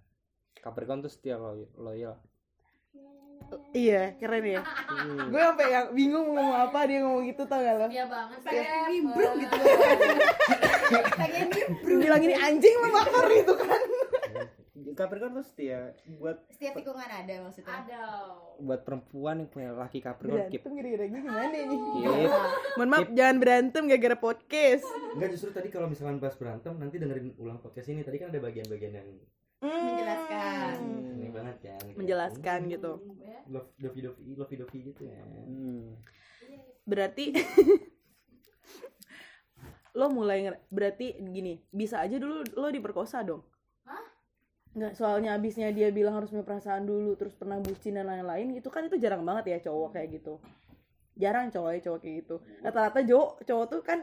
Capricorn tuh setia loyal, loyal. Iya, keren ya. Hmm. Gue sampai yang bingung mau ngomong apa dia ngomong gitu tau gak lo? Iya banget Pengen Steph. nimbrung gitu pengen nimbrung Bilang ini anjing lo bakar gitu kan. Capricorn tuh setia buat setiap tikungan ada maksudnya ada buat perempuan yang punya laki Capricorn keep Berantem gara-gara gimana nih? keep Mohon maaf, jangan berantem gara-gara podcast. Enggak justru tadi kalau misalkan pas berantem nanti dengerin ulang podcast ini tadi kan ada bagian-bagian yang Menjelaskan. ini banget kan. gitu. Menjelaskan gitu. Love dovi dovi lovey dovi gitu ya. Hmm. berarti lo mulai berarti gini bisa aja dulu lo diperkosa dong? Nggak soalnya abisnya dia bilang harus punya perasaan dulu terus pernah bucin dan lain-lain itu kan itu jarang banget ya cowok kayak gitu jarang cowok ya cowok kayak gitu rata-rata cowok cowok tuh kan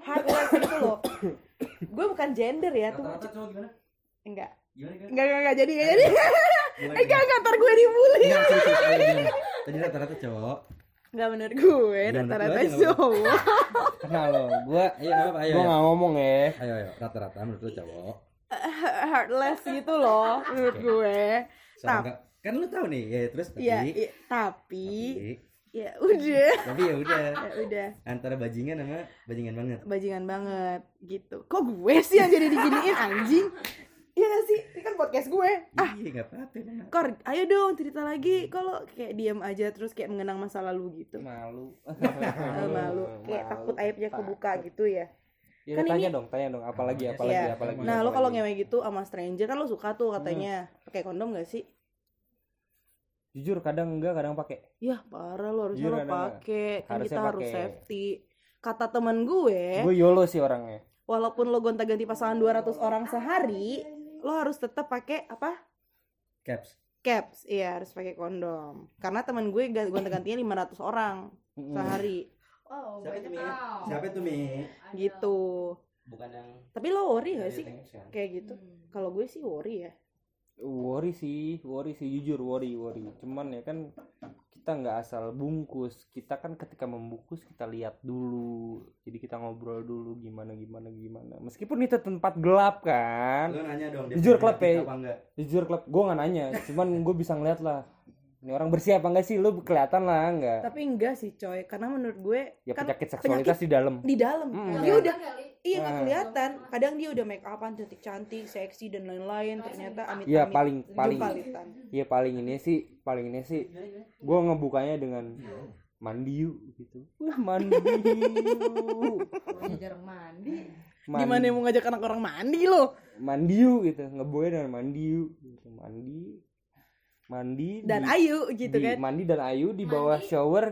heartless gitu loh gue bukan gender ya tuh Rata-rata cowok gimana? enggak Gimana enggak enggak, enggak jadi enggak jadi Gimana, enggak enggak ntar gue dibully? Tadi rata-rata cowok. enggak bener gue rata-rata cowok kenal lo gue nggak apa-apa, ayo. gue nggak ngomong ya Ayo, ayo. Rata-rata menurut lu cowok. heartless gitu loh menurut gue enggak kan lu tahu nih ya terus tapi Iya, iya, tapi tapi, ya udah. tapi ya udah Ya udah, antara bajingan sama bajingan banget bajingan banget gitu. Kok gue sih yang jadi diginiin anjing? Iya gak sih? Ini kan podcast gue. Ah, iya nggak apa-apa. Kor, ayo dong cerita lagi. Kalau kayak diam aja terus kayak mengenang masa lalu gitu. malu Eh, malu, kayak Malu. takut aibnya kebuka gitu ya. Ya, Kan tanya ini- dong tanya dong apalagi apalagi Iya. apalagi Nah, lo kalau apalagi. ngewe gitu sama stranger kan lo suka tuh katanya pakai kondom gak sih? jujur kadang enggak kadang pakai Ya parah lo harusnya Jujur, lo pakai. Kan kita harus pakai. safety. Kata temen gue, gue yolo sih orangnya walaupun lo gonta-ganti pasangan 200 orang sehari, lo harus tetap pakai apa? caps Caps. Iya, harus pakai kondom. Karena temen gue ga- gonta-gantinya 500 orang sehari Oh, siapa itu mi tahu. siapa itu mi gitu. bukan yang Tapi lo worry gak sih kayak gitu? Hmm. Kalau gue sih worry ya. worry sih worry sih jujur worry worry cuman ya kan kita nggak asal bungkus kita kan ketika membungkus kita lihat dulu jadi kita ngobrol dulu gimana gimana gimana meskipun itu tempat gelap kan lu nanya dong Jujur, punya klub, ya. jujur klub gue nggak nanya cuman gue bisa ngeliat lah ini orang bersih apa enggak sih lu kelihatan lah enggak Tapi enggak sih coy, karena menurut gue ya kan penyakit seksualitas di dalam di dalam. Mm. Dia udah kali. iya nggak Nah. kelihatan. Kadang dia udah make upan cantik cantik, seksi dan lain-lain. Ternyata amit Iya paling paling Jumpalitan. Iya paling ini sih paling ini sih gue ngebukanya dengan mandi yuk gitu wah mandi jarang mandi. mandi, Gimana mau ngajak anak orang mandi lo? mandi yuk gitu ngebuaya dengan mandi yuk gitu. mandi mandi Dan di- Ayu gitu di- kan. mandi dan ayu di bawah Mandi. shower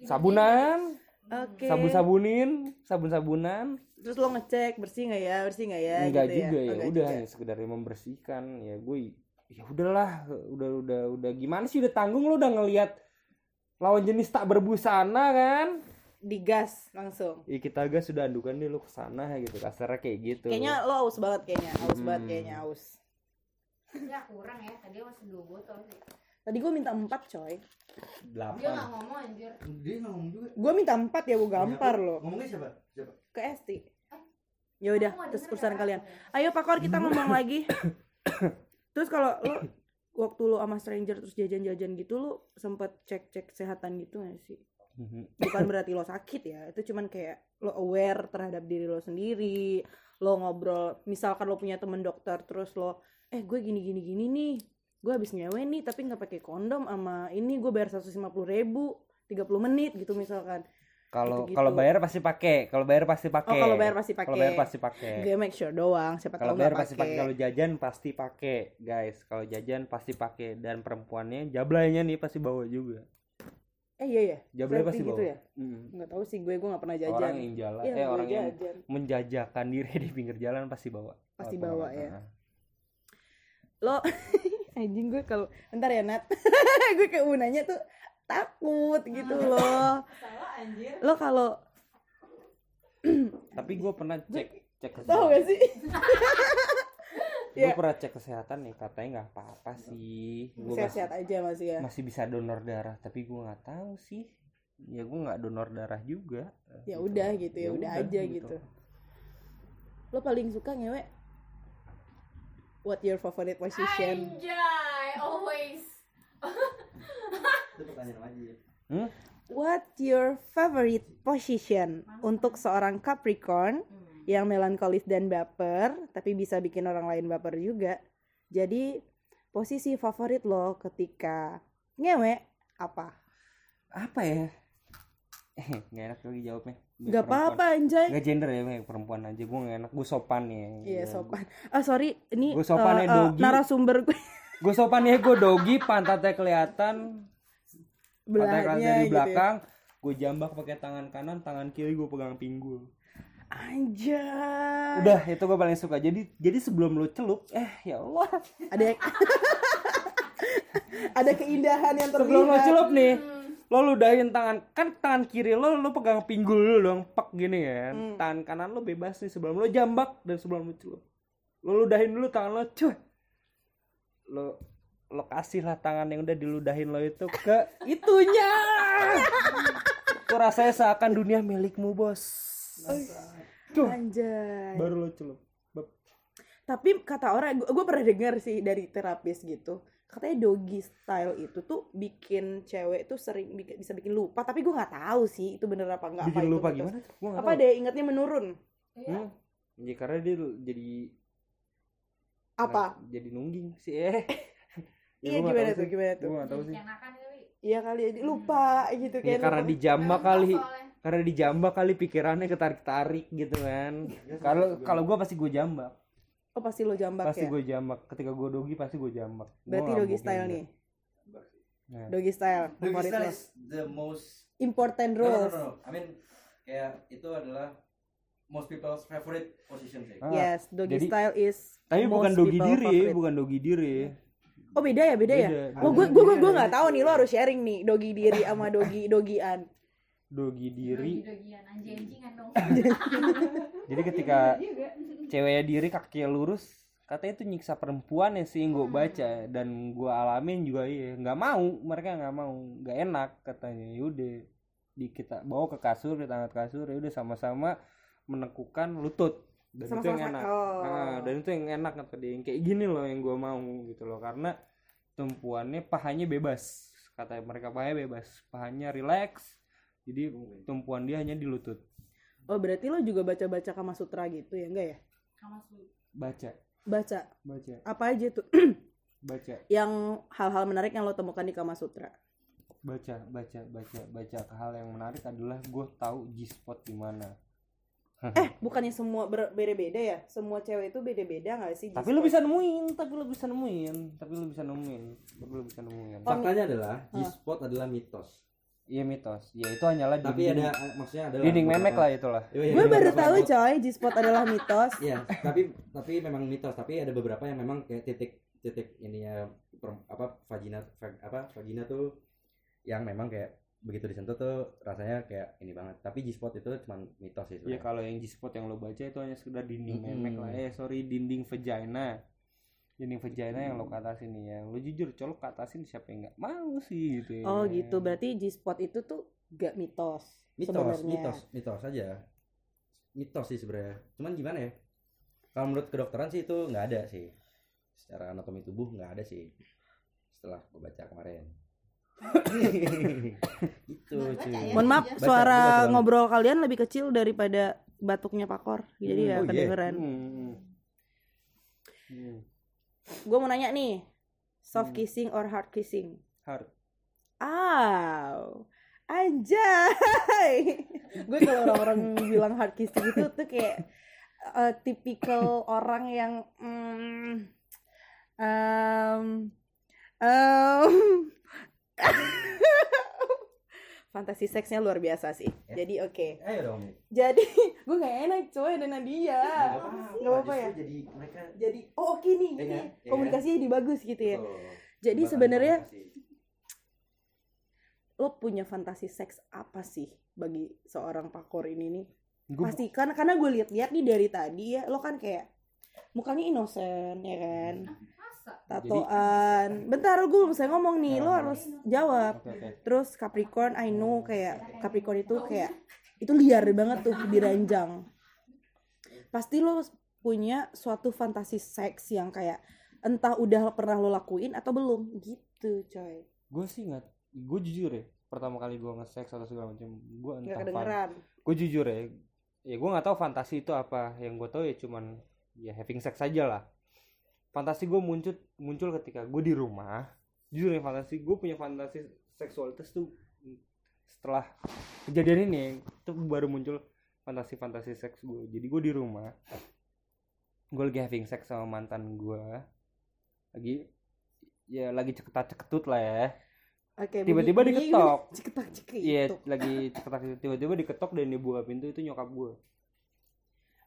sabunan Oke. sabun sabunin sabun sabunan Terus lo ngecek bersih nggak ya, bersih nggak ya? enggak gitu juga ya, Enggak udah juga. hanya sekedar membersihkan ya gue ya udahlah udah udah udah gimana sih udah tanggung lo udah ngelihat lawan jenis tak berbusana kan Digas langsung. ya kita agak sudah andukan deh lo ke sana ya gitu kasarnya kayak gitu Kayaknya lo aus banget kayaknya, aus banget Hmm. kayaknya aus. Ya kurang ya. Tadi masih dua botol sih. Tadi gue minta empat coy. Dia nggak delapan ngomong anjir. dia ngomong juga Gue minta empat ya gue gampar Siapa? lo ngomongnya siapa siapa ke Esti. Ya udah, terus urusan ya. kalian. Ayo Pak Kor kita ngomong lagi. Terus kalau lo waktu lo sama stranger terus jajan-jajan gitu lo sempet cek-cek kesehatan gitu gak sih? Mhm. Bukan berarti lo sakit ya, itu cuman kayak lo aware terhadap diri lo sendiri. Lo ngobrol, misalkan lo punya temen dokter terus lo, eh gue gini gini gini nih, gue habis nyewe nih tapi nggak pakai kondom sama ini gue bayar 150 ribu 30 menit gitu misalkan. kalau Gitu-gitu. kalau bayar pasti pakai kalau bayar pasti Oh pakai kalau bayar pasti pakai. kalau bayar pasti pakai Gue make sure doang, siapa kalau bayar pasti pakai kalau jajan pasti pakai guys kalau jajan pasti pakai dan perempuannya jablaynya nih pasti bawa juga Eh iya ya. jablay pasti gitu bawa ya? Mm. Nggak tahu sih gue gue nggak pernah jajan. orang yang jalan Iya, eh orang yang menjajakan diri di pinggir jalan pasti bawa Pasti bawa, ya. Ah. Lo anjing gue kalau ntar ya Nat. gue kayak mau nanya tuh takut gitu loh. Salah anjir. Lo kalau tapi gue pernah cek cek tahu kesehatan gak sih? gue Iya. pernah cek kesehatan nih katanya nggak apa-apa sih gue Sehat-sehat aja masih ya. masih bisa donor darah tapi gue nggak tahu sih ya gue nggak donor darah juga Ya udah gitu ya, udah aja gitu. Lo paling suka ngewe What your favorite position? Anjay, always. itu pertanyaan wajib Hmm? What your favorite position untuk seorang Capricorn yang melankolis dan baper, tapi bisa bikin orang lain baper juga. Jadi posisi favorit lo ketika ngewe apa? apa ya nggak enak lagi jawabnya Biar Gak perempuan. apa-apa anjay. nggak gender ya Mek. perempuan aja gue nggak enak gue sopan ya Iya sopan. Ah sorry, ini Gua sopan eh, ya, eh, Dogi. narasumber gue gue sopan ya gue dogi pantatnya kelihatan pantatnya kelihatan gitu. ya. belakang gue jambak pakai tangan kanan tangan kiri gue pegang pinggul Anjay. udah itu gue paling suka jadi jadi sebelum lo celup eh ya Allah Ada ada keindahan yang terlihat. sebelum lo celup nih lo ludahin tangan kan tangan kiri lo lo pegang pinggul lo dong pak gini kan Hmm. tangan kanan lo bebas nih sebelum lo jambak dan sebelum lo celup lo ludahin dulu tangan lo cuy lo lo kasih lah tangan yang udah diludahin lo itu ke itunya itu rasanya seakan dunia milikmu bos Tuh, Anjay. baru lo celup. Tapi kata orang, gue pernah dengar sih dari terapis gitu. Katanya doggy style itu tuh bikin cewek tuh sering bisa bikin lupa. Tapi gue nggak tahu sih itu bener apa enggak bikin apa lupa itu gimana? Gua nggak apa tahu. deh ingatnya menurun. Iya. Hmm. Ya, karena dia jadi apa? Jadi nungging sih eh. Iya gimana tuh gimana tuh? Gue gak tahu sih. Iya kali jadi lupa gitu ya kan karena lupa. dijambak kali. karena dijambak kali pikirannya ketarik tarik gitu kan. Kalau kalau gue pasti gue jambak oh pasti lo jambak pasti ya gue jambak ketika gue dogi pasti gue jambak Gua berarti nggak doggy mungkin style enggak. nih Nah. doggy style favorit style is the most important no, no, rules no, no. I mean kayak itu adalah most people's favorite position sih. Ah, yes doggy jadi- style is tapi bukan dogi diri favorite. bukan dogi diri oh beda ya beda, ya Beda. Oh, gue gue gue ada nggak tahu nih lo harus sharing nih dogi diri sama dogi dogian. dogi diri Dogi-dogian, anjing-anjingan dong. jadi ketika. Ceweknya diri kakinya lurus katanya itu nyiksa perempuan ya sih gue baca. Dan gue alamin juga iya nggak mau mereka nggak mau nggak enak katanya. Yaudah di kita bawa ke kasur kita angkat kasur ya udah sama-sama menekukan lutut. Dan itu yang enak. oh. Nah, dan itu yang enak kata dia. Yang kayak gini loh yang gue mau gitu loh. Karena tumpuannya pahanya bebas kata mereka pahanya bebas. Pahanya relax jadi tumpuan dia hanya di lutut. Oh berarti lo juga baca-baca Kama Sutra gitu ya enggak ya? Baca. Baca. Baca. Apa aja tuh? Baca. Yang hal-hal menarik yang lo temukan di Kama Sutra? baca baca baca baca. Hal yang menarik adalah gue tahu G spot di mana. Eh bukannya semua ber- beda-beda ya? Semua cewek itu beda-beda nggak sih? tapi lo bisa nemuin tapi lo bisa nemuin. Tapi lo bisa nemuin. Tapi lo bisa nemuin. Faktanya adalah G-spot adalah mitos. Iya mitos ya itu hanyalah Tapi dinding, ada maksudnya ada dinding memek lah itulah Iya, iya, Gue ada baru tahu yang- coy G-spot adalah mitos. Iya, tapi tapi memang mitos, tapi ada beberapa yang memang kayak titik titik ininya per- apa vagina va- apa vagina tuh yang memang kayak begitu disentuh tuh rasanya kayak ini banget. Tapi G-spot itu cuma mitos sih ya sebenarnya. kalau yang G spot yang lo baca itu hanya sekedar dinding Mm-mm. memek lah eh sorry dinding vagina dinding vagina yang lo ke atasin nih ya lo jujur colok ke atasin siapa yang nggak mau sih gitu ya. Oh gitu berarti G-spot itu tuh gak mitos. mitos, sebenarnya. mitos, mitos aja. Mitos sih sebenarnya. Cuman gimana ya? Kalau menurut kedokteran sih itu nggak ada sih. Secara anatomi tubuh nggak ada sih. Setelah gue baca kemarin. itu cuy. ya? Mohon maaf Baca, suara baca ngobrol kalian lebih kecil daripada batuknya Pakor. Jadi Hmm, ya oh iya. kedengeran. Hmm. Hmm. Gue mau nanya nih, soft Hmm. kissing or hard kissing? Hard. Aw, anjay. gue kalau orang-orang bilang hard kissing itu tuh kayak eh, tipikal orang yang mm, em, em, fantasi seksnya luar biasa sih. Ya. Jadi oke. Ayo dong. Jadi gue gak enak coy ada Nadia. Nggak apa-apa ya? Jadi mereka Jadi oh oke nih, Iya oke. kan? Iya komunikasinya jadi bagus gitu ya. Betul. Jadi sebenarnya lo punya fantasi seks apa sih bagi seorang pakor ini nih? Gua- Pasti kan karena gue lihat-lihat nih dari tadi ya lo kan kayak mukanya inosen ya kan Tatoan. bentar gue belum selesai ngomong nih. Lo harus jawab. Oke, oke. terus Capricorn I know kayak Capricorn itu kayak itu liar banget tuh diranjang. Pasti lo punya suatu fantasi seks yang kayak entah udah pernah lo lakuin atau belum. Gitu coy. Gue sih nggak gue jujur ya pertama kali gue nge-sex atau segala macam gue entah gue jujur ya ya gue nggak tahu fantasi itu apa. Yang gue tahu ya cuman ya having sex aja lah fantasi gue muncul muncul ketika gue di rumah. Jujur ya fantasi gue punya fantasi seksualitas tuh setelah kejadian ini itu baru muncul fantasi fantasi seks gue jadi gue di rumah gue lagi having sex sama mantan gue lagi ya lagi ceketat ceketut lah ya. Oke, Tiba-tiba diketok. Ceketak cekik. iya lagi ceketak tiba-tiba diketok dan dia buka pintu itu nyokap gue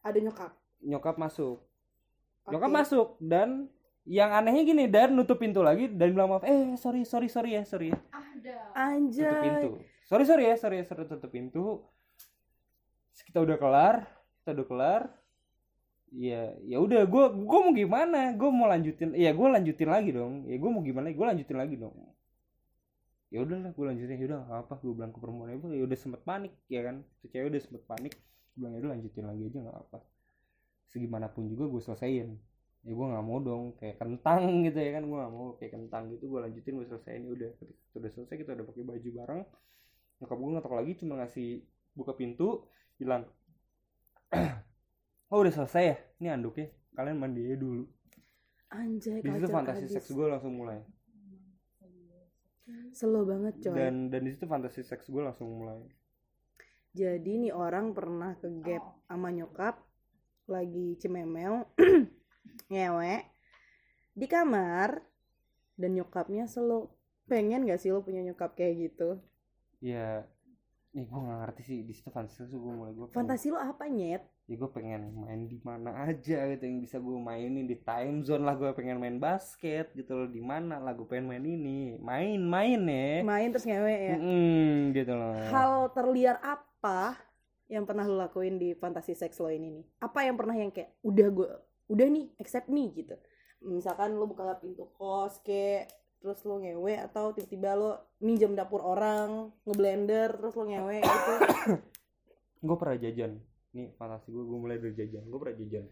Ada nyokap. nyokap masuk Oke. nyokap masuk dan yang anehnya gini dan nutup pintu lagi dan bilang maaf eh sorry sorry sorry ya sorry ya. Ada. Anjay. tutup pintu. Sorry sorry ya sorry ya sorry tutup pintu. Terus kita udah kelar kita udah kelar. Ya ya udah gue gue mau gimana? Gue mau lanjutin ya gue lanjutin lagi dong. Ya gue mau gimana? Gue lanjutin lagi dong. Ya udahlah gue lanjutin. Ya udah apa gue bilang ke perempuan itu ya udah sempet panik ya kan? Si cewek udah sempet panik. Gue bilang ya udah lanjutin lagi aja nggak apa segimanapun juga gue selesaiin. Ya gue nggak mau dong kayak kentang gitu ya kan gue nggak mau kayak kentang gitu gue lanjutin gue selesai ini udah. Ketika udah selesai kita udah pakai baju bareng. Nyokap gue ngetok lagi cuma ngasih buka pintu bilang oh udah selesai ya? Ini anduknya kalian mandi aja dulu. Anjay, di situ fantasi abis. seks gue langsung mulai. Slow banget coy. dan dan di situ fantasi seks gue langsung mulai. Jadi nih orang pernah ke gap sama nyokap lagi cememel ngewe di kamar dan nyokapnya selo pengen gak sih lo punya nyokap kayak gitu? Ya nih gue gak ngerti sih di situ fantasi gue mulai gue fantasi lo apa nyet? Ya gue pengen main di mana aja gitu yang bisa gue mainin di time zone lah gue pengen main basket gitu loh di mana lah gue pengen main ini. Main main ya main terus ngewe ya? Mm-mm, gitu loh. Hal terliar apa yang pernah lo lakuin di fantasi seks lo ini nih? Apa yang pernah yang kayak udah gue udah nih accept nih gitu? Misalkan lo buka pintu kos kayak terus lo ngewe atau tiba-tiba lo minjem dapur orang ngeblender terus lo ngewe gitu. Gue pernah jajan. Nih fantasi gue gue mulai dari jajan. Gue pernah jajan.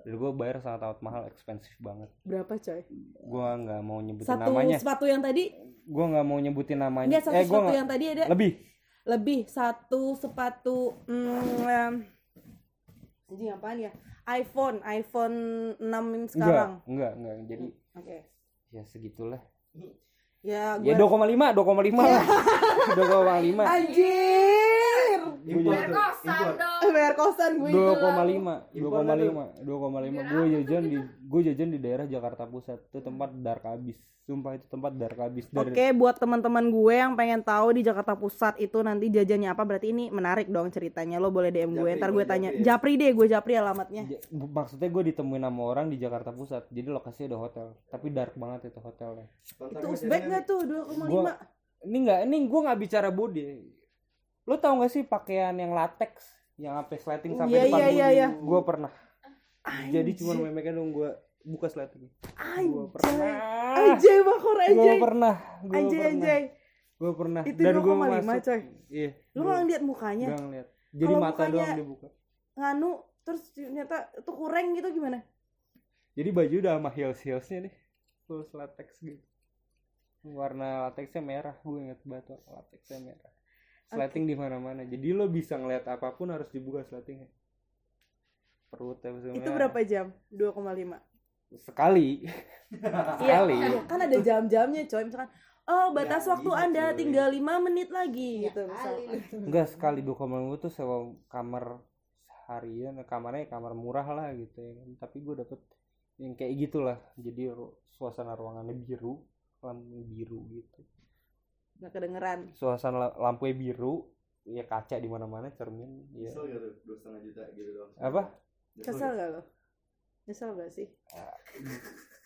Dan gue bayar sangat amat mahal ekspensif banget. Berapa coy? Gue nggak mau nyebutin satu namanya. sepatu yang tadi? Gue nggak mau nyebutin namanya. Enggak satu eh sepatu yang tadi ada. Lebih lebih satu sepatu hmm, anjing apaan ya? iPhone iPhone 6 sekarang enggak enggak enggak. Jadi oke. ya segitulah. Ya ya gue 2,5 2,5 lah. 2,5 anjir! Tuh, kosan dong. bayar kosan gue itu lah. 2,5 2,5 2,5 gue jajan di gue jajan di daerah Jakarta Pusat. Itu tempat dark abis sumpah itu tempat dark abis dari Oke, buat teman-teman gue yang pengen tahu di Jakarta Pusat itu nanti jajannya apa, berarti ini menarik dong ceritanya. Lo boleh DM gue, Japri, ntar gue tanya. Japri ya. Japri deh, gue Japri alamatnya. Ja- maksudnya gue ditemuin sama orang di Jakarta Pusat jadi lokasinya ada hotel tapi dark banget itu hotelnya Itu Uzbek nggak tuh 2,5? Gua- ini nggak ini gue nggak bicara body lo tau gak sih pakaian yang latex yang sampai slating sampai Iya, depan iya, iya, iya. gue pernah jadi cuma Anjir. memeknya dong gue buka slating gue Anjay. pernah Anjay, bakor gue anjay. pernah gue Anjay, pernah anjay. gue pernah Itu dan gue 2,5, masuk coy. iya Lu nggak ngeliat mukanya? gak ngeliat jadi Kalau mata doang dibuka Nganu, terus ternyata itu kurang gitu gimana? jadi baju udah sama heels heelsnya nih full latex gitu warna latexnya merah gue inget banget warna latexnya merah slating di mana mana jadi lo bisa ngeliat apa pun harus dibuka slatingnya perut ya Itu berapa jam? 2,5. Sekali Iya, Sekali. kan ada jam-jamnya coy. Misalkan, oh batas Ya, waktu Anda cuy. tinggal 5 menit lagi Iya gitu misalkan. enggak sekali dua koma gue tuh sewa kamar harian kamarnya kamar murah lah gitu ya kan. tapi gue dapet yang kayak gitulah jadi suasana ruangannya biru lampu biru gitu Nggak kedengeran. suasana la- lampunya biru ya kaca di mana mana cermin ya Nyesel gak tuh dua setengah juta gitu doang apa Kesel gak lo? Nyesel gak sih?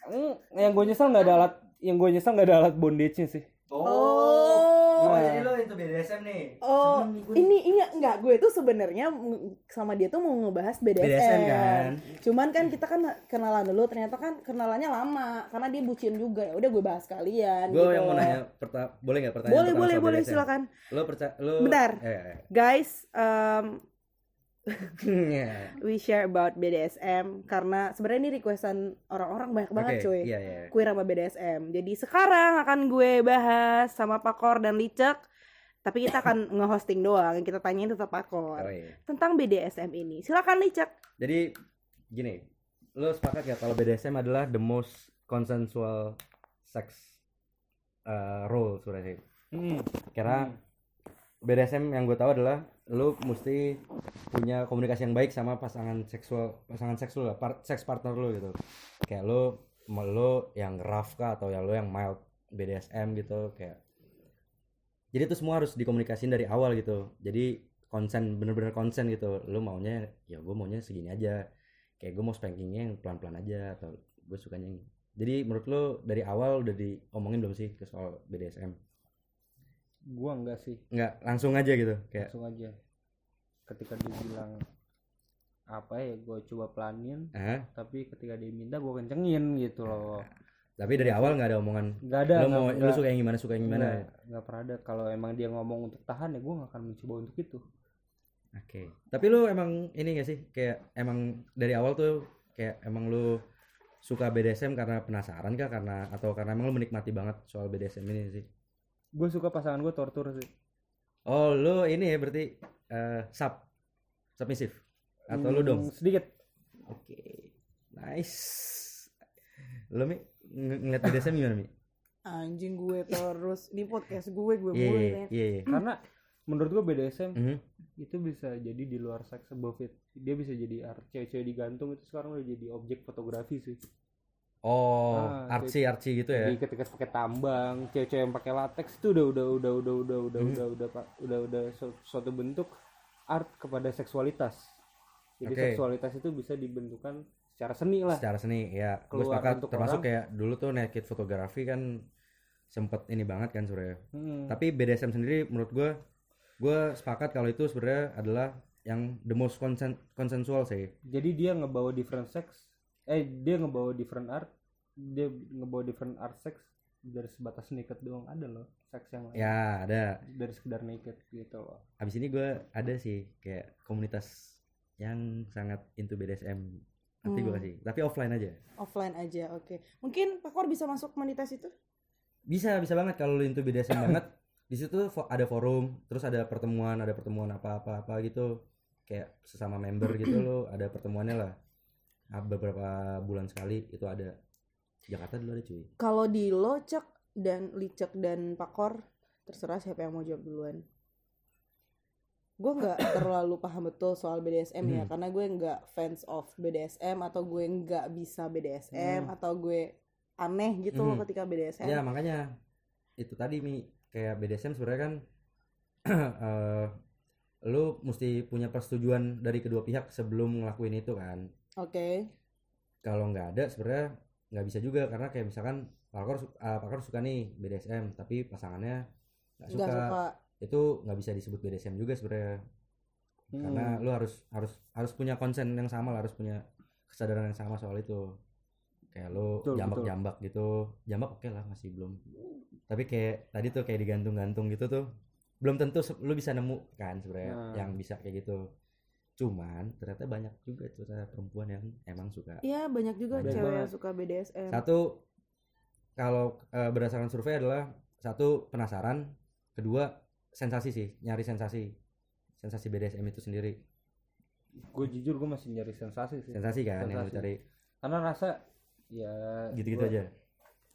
Hmm, yang gue nyesel nggak ada alat yang gue nyesel nggak ada alat bondage nya sih Oh, Oh. oh jadi lo itu BDSM nih Oh, gue. ini ini enggak gue tuh sebenarnya sama dia tuh mau ngebahas BDSM. BDSM kan Cuman kan kita kan kenalan dulu, ternyata kan kenalannya lama karena dia bucin juga. Ya udah gue bahas kalian Gue gitu. yang mau nanya perta- boleh gak pertanyaan Boleh, boleh, boleh BDSM? silakan. Lo percaya lo Bentar. Eh, eh. Guys, um, Iya. we share about BDSM karena sebenarnya ini requestan orang-orang banyak banget Oke, cuy. Iya, iya. queer sama BDSM. Jadi sekarang akan gue bahas sama Pakor dan Licek. Tapi kita akan nge-hosting doang. Yang kita tanyain tetap Pakor. Oh, iya. Tentang BDSM ini. Silakan Licek. Jadi gini, lo sepakat ya kalau BDSM adalah the most consensual sex uh, role sebenarnya. hmm. Karena BDSM yang gue tahu adalah lo mesti punya komunikasi yang baik sama pasangan seksual pasangan seksual lah, part, sex partner lo gitu. Kayak mau lo yang rough kah atau ya lo yang mild BDSM gitu kayak. Jadi itu semua harus dikomunikasin dari awal gitu. Jadi konsen bener-bener konsen gitu. Lo maunya ya gue maunya segini aja. Kayak gue mau spankingnya yang pelan-pelan aja atau gue sukanya yang jadi menurut lo dari awal udah diomongin belum sih ke soal BDSM gue enggak sih. Nggak langsung aja gitu kayak langsung aja. Ketika dia bilang apa ya gue coba pelanin ah tapi ketika dia minta gue kencengin gitu loh. Tapi dari awal nggak ada omongan. Nggak ada lo mau nggak- suka yang gimana suka yang gimana? Nggak- nggak pernah ada. Kalau emang dia ngomong untuk tahan ya gue nggak akan mencoba untuk itu. Oke. Tapi lo emang ini gak sih? Kayak emang dari awal tuh kayak emang lo suka BDSM karena penasaran kah? Karena atau karena emang lu menikmati banget soal BDSM ini sih gue suka pasangan gue tortur sih. Oh lu ini ya berarti eh, sub submisif atau lu dong? Hmm, sedikit. Oke nice. Lu mi ng- ngeliat BDSM gimana mi? Anjing gue terus. Ini podcast gue, gue iya mulai. iya Ren. iya. Karena menurut gue BDSM Mhm. itu bisa jadi di luar seks above it. Dia bisa jadi art cewek-cewek digantung. Itu sekarang udah jadi objek fotografi sih oh Ah, artsy artsy gitu ya jadi ketika pakai tambang cewek-cewek yang pakai latex itu udah udah udah udah udah udah Hmm. udah udah pak udah udah su- suatu bentuk art kepada seksualitas jadi Oke. seksualitas itu bisa dibentukkan secara seni lah secara seni ya gue sepakat termasuk orang. kayak dulu tuh naked fotografi kan sempet ini banget kan sebenarnya Hmm. tapi BDSM sendiri menurut gue gue sepakat kalau itu sebenarnya adalah yang the most consen consensual sih jadi dia ngebawa different sex eh dia ngebawa different art dia ngebawa different art sex dari sebatas naked doang ada loh seks yang lain. Ya ada. Dari sekedar naked gitu loh. Abis ini gue ada sih kayak komunitas yang sangat into BDSM nanti gue Hmm. kasih tapi offline aja. Offline aja, oke. Mungkin Pak Kor bisa masuk komunitas itu? bisa bisa banget. Kalau lu into BDSM banget di situ ada forum terus ada pertemuan ada pertemuan apa apa apa gitu. Kayak sesama member gitu lo ada pertemuannya lah. Ah, beberapa bulan sekali itu ada Jakarta dulu ada cuy Kalau di Locek dan Licek dan Pakor, terserah siapa yang mau jawab duluan. Gue nggak terlalu paham betul soal BDSM ya, Hmm. karena gue nggak fans of BDSM atau gue nggak bisa BDSM Hmm. atau gue aneh gitu loh Hmm. ketika BDSM. ya makanya itu tadi mi kayak BDSM sebenarnya kan eh, lu mesti punya persetujuan dari kedua pihak sebelum ngelakuin itu kan Oke. kalau nggak ada sebenarnya nggak bisa juga karena kayak misalkan Pakor su- ah, Pakor suka nih BDSM tapi pasangannya nggak suka, suka. itu nggak bisa disebut BDSM juga sebenarnya karena Hmm. lu harus harus harus punya konsen yang sama lah harus punya kesadaran yang sama soal itu kayak lu Betul, jambak betul. jambak gitu jambak oke lah masih belum tapi kayak tadi tuh kayak digantung-gantung gitu tuh belum tentu lu bisa nemu kan sebenarnya Nah. yang bisa kayak gitu cuman ternyata banyak juga ternyata perempuan yang emang suka Iya banyak juga Banyak cewek yang suka BDSM. satu kalau eh, berdasarkan survei adalah satu penasaran kedua sensasi sih nyari sensasi sensasi BDSM itu sendiri. Gue jujur gue masih nyari sensasi sih. Sensasi kan yang lu Sensasi. cari. Karena rasa ya gitu-gitu gua- aja.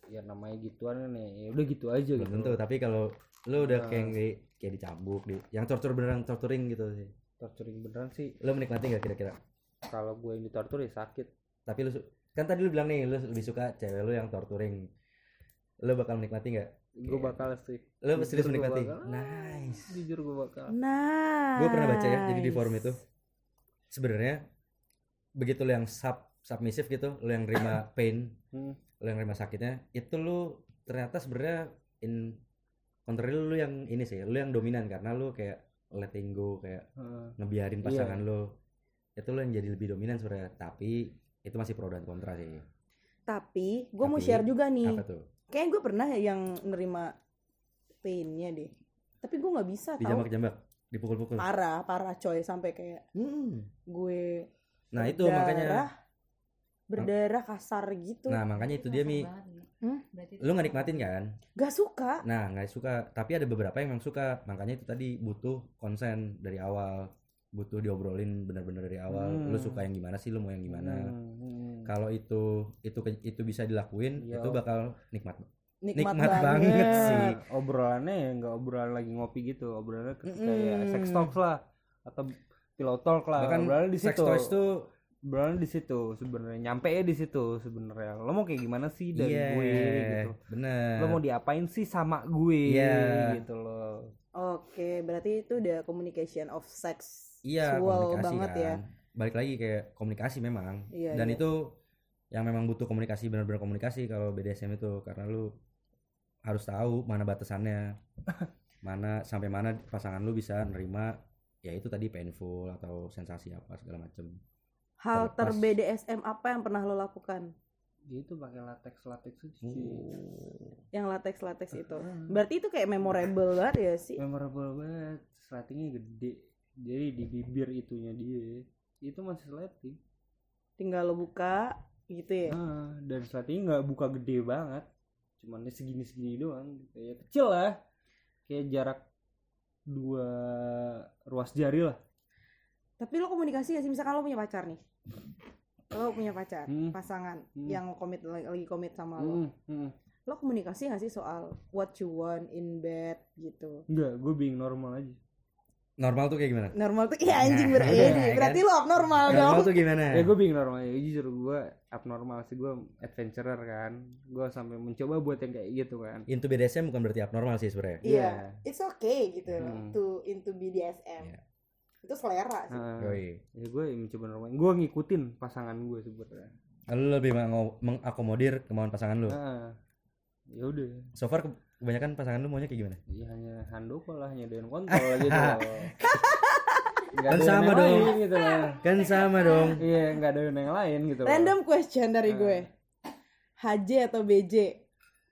ya namanya gituan kan ya ya udah gitu aja belum gitu. tentu tapi kalau lu udah Nah. kayak di, kayak dicambuk di yang torture beneran torturing gitu sih torturing beneran sih. Lu menikmati nggak kira-kira? Kalau gue yang ditortur ya sakit. Tapi lu kan tadi lu bilang nih lu lebih suka cewek lu yang torturing. Lu bakal menikmati nggak? Gue Iya. bakal sih. Lu Jujur serius menikmati bakal. nice. Jujur gue bakal. Nah. gue pernah baca ya jadi di forum itu sebenarnya begitu lu yang sub submissive gitu lu yang nerima pain Hmm. lu yang nerima sakitnya itu lu ternyata sebenarnya in contrary lu yang ini sih lu yang dominan karena lu kayak letting go kayak Heeh. ngebiarin Iya. pasangan lu itu lu yang jadi lebih dominan sebenarnya tapi itu masih pro dan kontra sih Tapi gue mau share juga nih. apa tuh Kayaknya gue pernah ya yang nerima painnya deh. Tapi gue nggak bisa tahu. dijambak-jambak dipukul-pukul Parah, parah coy sampai kayak Hmm. gue nah itu berdarah, makanya berdarah kasar gitu. nah makanya itu dia mi Hmm? lu nggak nikmatin kan Gak suka. nah nggak suka tapi ada beberapa yang memang suka makanya itu tadi butuh konsen dari awal butuh diobrolin benar-benar dari awal Hmm. lu suka yang gimana sih lu mau yang gimana Hmm, hmm. kalau itu itu itu bisa dilakuin Iya. itu bakal nikmat Nikmat, Nikmat banget. banget sih. obrolannya ya nggak obrolan lagi ngopi gitu obrolannya ketika ya Mm-mm. sex talk lah atau pillow talk lah bahkan obrolannya di sex situ toys tuh obrolannya di situ sebenarnya nyampe di situ sebenarnya lo mau kayak gimana sih dari iya gue gitu bener lo mau diapain sih sama gue Iya. gitu loh Oke, berarti itu udah communication of sex. iya komunikasi banget kan ya. balik lagi kayak komunikasi memang Iya, dan iya. itu yang memang butuh komunikasi benar-benar komunikasi kalau BDSM itu karena lu harus tahu mana batasannya mana sampai mana pasangan lu bisa nerima ya itu tadi painful atau sensasi apa segala macem Hal ter BDSM apa yang pernah lo lakukan? itu pakai latex latex itu Oh. Yang latex latex itu. Hmm. Berarti itu kayak memorable banget ya sih? memorable banget. Slatingnya gede. Jadi di bibir itunya dia. Itu masih slating Tinggal lo buka, gitu ya? Ah, dan slidingnya nggak buka gede banget. Cuman ya segini segini doang kayak kecil lah. Kayak jarak dua ruas jari lah. Tapi lo komunikasi gak sih? Misalkan lo punya pacar nih lo punya pacar Hmm. pasangan Hmm. yang komit lagi komit sama lo Hmm, hmm. lo komunikasi gak sih soal what you want in bed gitu enggak gue being normal aja normal tuh kayak gimana normal tuh iya anjing Nah, berarti ya berarti kan? lo abnormal normal dong tuh gimana ya gue being normal ya jujur gue abnormal sih gue adventurer kan gue sampai mencoba buat yang kayak gitu kan into BDSM bukan berarti abnormal sih sebenarnya iya it's okay gitu Hmm. to into BDSM Iya. Itu selera sih. Yoi. ya gue mencoba normal. Gue ngikutin pasangan gue sebenarnya. Lu lebih mengakomodir kemauan pasangan lu? Ah ya udah. So far ke- kebanyakan pasangan lu maunya kayak gimana? Ya hanya handoko lah hanya dengan kontol gitu loh Nggak Kan ada sama dong. lain gitu loh kan sama dong. Iya nggak ada yang lain gitu loh. random question dari gue. HJ atau BJ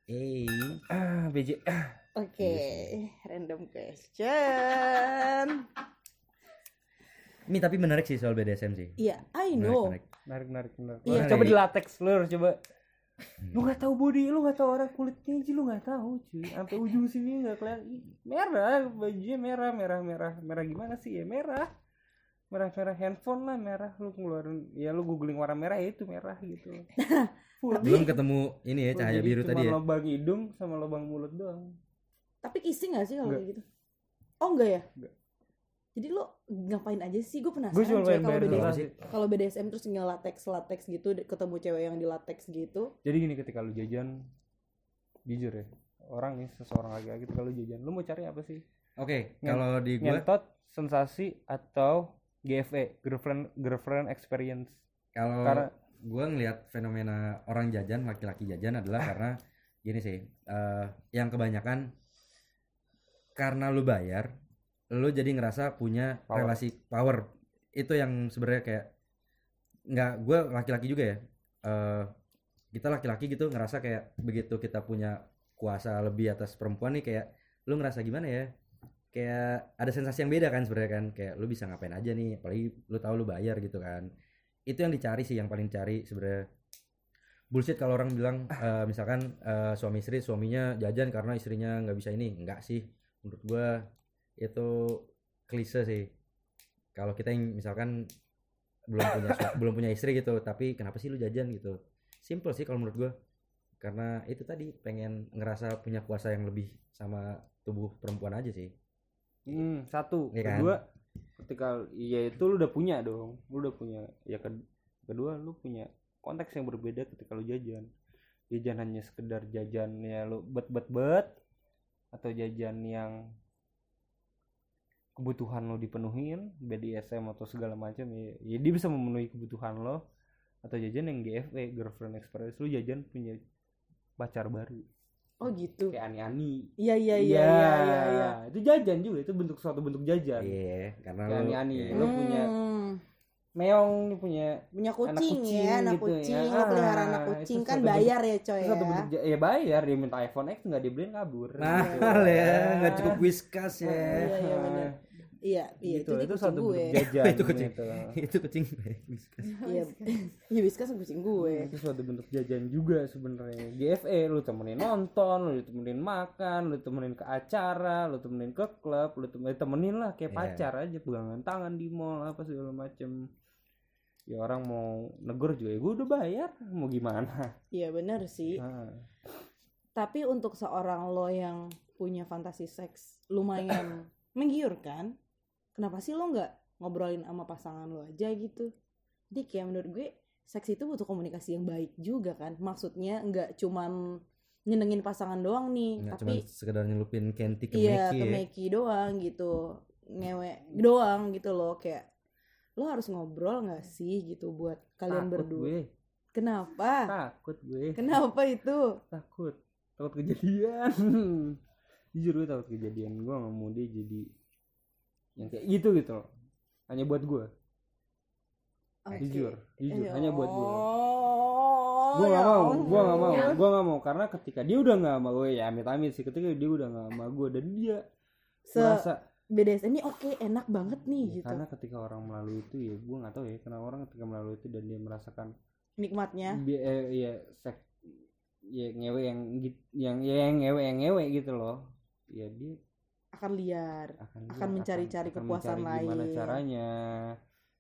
eh. Ah BJ ah. oke random question ini tapi menarik sih soal BDSM sih. Iya I menarik, know. menarik. narik narik narik Iya. Coba di latex lu harus coba. Lu nggak tahu body lu nggak tahu orang kulitnya aja lu nggak tahu cuy sampai ujung sini nggak kelihatan. Ih, merah bajunya merah merah merah. Merah gimana sih? Ya merah. Merah merah handphone lah merah. Lu ngeluarin ya lu googling warna merah ya itu merah gitu. Full. belum ketemu ini ya cahaya biru tadi ya? lubang hidung sama lubang mulut doang. Tapi kissing gak sih kalau kayak gitu? Oh enggak ya? Enggak. Jadi lo ngapain aja sih? Gue gue penasaran cuma coy main kalau BDSM kalau BDSM terus tinggal latex latex gitu ketemu cewek yang di latex gitu. Jadi gini ketika lu jajan jujur ya orang nih seseorang laki-laki ketika lu jajan lu mau cari apa sih? Oke Ngen- kalau di gua ngentot sensasi atau GFE girlfriend girlfriend experience? Kalau karena gua ngelihat fenomena orang jajan laki-laki jajan adalah karena gini sih eh, yang kebanyakan karena lu bayar lu jadi ngerasa punya Power. relasi power. Itu yang sebenarnya kayak nggak gue laki-laki juga ya. Eh, kita laki-laki gitu ngerasa kayak begitu kita punya kuasa lebih atas perempuan nih kayak lu ngerasa gimana ya? Kayak ada sensasi yang beda kan sebenarnya kan? Kayak lu bisa ngapain aja nih apalagi lu tahu lu bayar gitu kan. Itu yang dicari sih yang paling cari sebenarnya. Bullshit kalau orang bilang eh, misalkan eh, suami istri suaminya jajan karena istrinya nggak bisa ini. Enggak sih menurut gua itu klise sih. Kalau kita yang misalkan belum punya belum punya istri gitu tapi kenapa sih lu jajan gitu? Simple sih kalau menurut gua. Karena itu tadi pengen ngerasa punya kuasa yang lebih sama tubuh perempuan aja sih. Hmm, satu. Kan? kedua ketika ya itu lu udah punya dong. Lu udah punya ya ke- kedua lu punya konteks yang berbeda ketika lu jajan. Jajan hanya sekedar jajan ya lu bet bet bet atau jajan yang kebutuhan lo dipenuhin BDSM atau segala macam ya, ya dia bisa memenuhi kebutuhan lo atau jajan yang GFE girlfriend experience lu jajan punya pacar baru. Oh gitu. Kayak ani-ani. Iya iya iya iya. iya iya itu jajan juga itu bentuk suatu bentuk jajan. Iya karena Kayak ani-ani. iya. Lu punya Hmm, meong nih punya punya kucing, anak kucing ya anak gitu kucing ya. lo pelihara Ah, anak kucing kan bentuk- bayar ya coy ya. satu bentuk ya bayar dia minta iPhone X nggak dibeliin kabur. Mahal Gitu. ya nggak cukup whiskas ya. Iya iya benar iya iya gitu, itu, itu satu gue. bentuk jajan Itu kucing. gitu. itu kucing whiskas. Iya. Iya whiskas kucing gue. Itu suatu bentuk jajan juga sebenarnya. GFE lu temenin nonton lu temenin makan lu temenin ke acara lu temenin ke klub lu temenin, temenin lah kayak Iya. pacar aja pegangan tangan di mall apa segala macem. Ya orang mau negur juga ya gue udah bayar mau gimana? Iya benar sih. Nah, tapi untuk seorang lo yang punya fantasi seks lumayan menggiurkan kenapa sih lo nggak ngobrolin sama pasangan lo aja gitu? Jadi kayak menurut gue seks itu butuh komunikasi yang baik juga kan. Maksudnya nggak cuman nyenengin pasangan doang nih nggak cuma tapi sekedar nyelupin Kenti ke iya Meki ke ya. Meki doang gitu. Ngewe doang gitu loh kayak lo harus ngobrol nggak sih? gitu buat kalian takut berdua. gue. Kenapa? Takut gue. Kenapa itu? Takut. Takut kejadian. Jujur gue takut kejadian. Gue nggak mau dia jadi yang kayak gitu gitu loh. Hanya buat gue Oke. jujur jujur Ya hanya buat gue gue ya nggak mau gue nggak mau gue nggak mau. Karena ketika dia udah nggak sama gue ya amit amit sih. Ketika dia udah nggak sama gue dan dia Se merasa BDSM ini oke enak banget nih Ya, gitu. karena ketika orang melalui itu ya gue nggak tahu ya kenapa orang ketika melalui itu dan dia merasakan nikmatnya. Bi- eh, iya seks ya ngewe yang yang ya yang ngewe yang ngewe gitu loh. Ya dia akan liar akan Akan dia mencari-cari akan kepuasan mencari gimana lain. caranya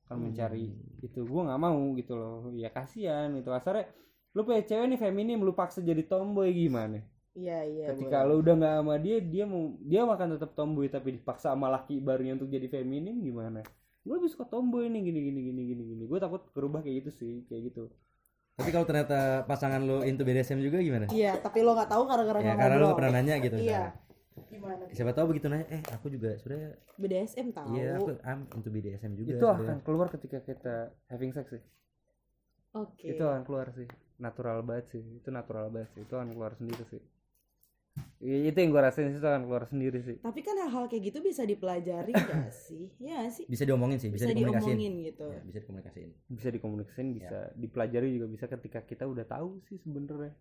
akan mencari Hmm. itu gua nggak mau gitu loh ya kasihan itu asalnya lu punya cewek nih feminim lu paksa jadi tomboy gimana iya iya ketika boleh. lu udah nggak sama dia dia mau dia akan tetap tomboy tapi dipaksa sama laki barunya untuk jadi feminim gimana gue lebih suka tomboy nih gini gini gini gini gini gue takut berubah kayak gitu sih kayak gitu Tapi kalau ternyata pasangan lo into BDSM juga gimana? iya tapi lo nggak tahu karena-karena Ya nggak karena lo ngobrol. gak pernah nanya gitu iya misalnya. Gimana? Siapa tahu begitu nanya, eh aku juga sebenarnya BDSM tahu. Iya aku I'm into BDSM juga. itu sebenarnya. akan keluar ketika kita having sex sih. Oke. Itu akan keluar sih. Natural banget sih. Itu natural banget sih. Itu akan keluar sendiri sih. Itu yang gue rasain sih itu akan keluar sendiri sih. Tapi kan hal-hal kayak gitu bisa dipelajari gak sih? Ya sih? Bisa diomongin sih, bisa, bisa dikomunikasiin. diomongin gitu. Ya, bisa dikomunikasiin. bisa dikomunikasiin bisa dipelajari juga bisa ketika kita udah tahu sih sebenarnya.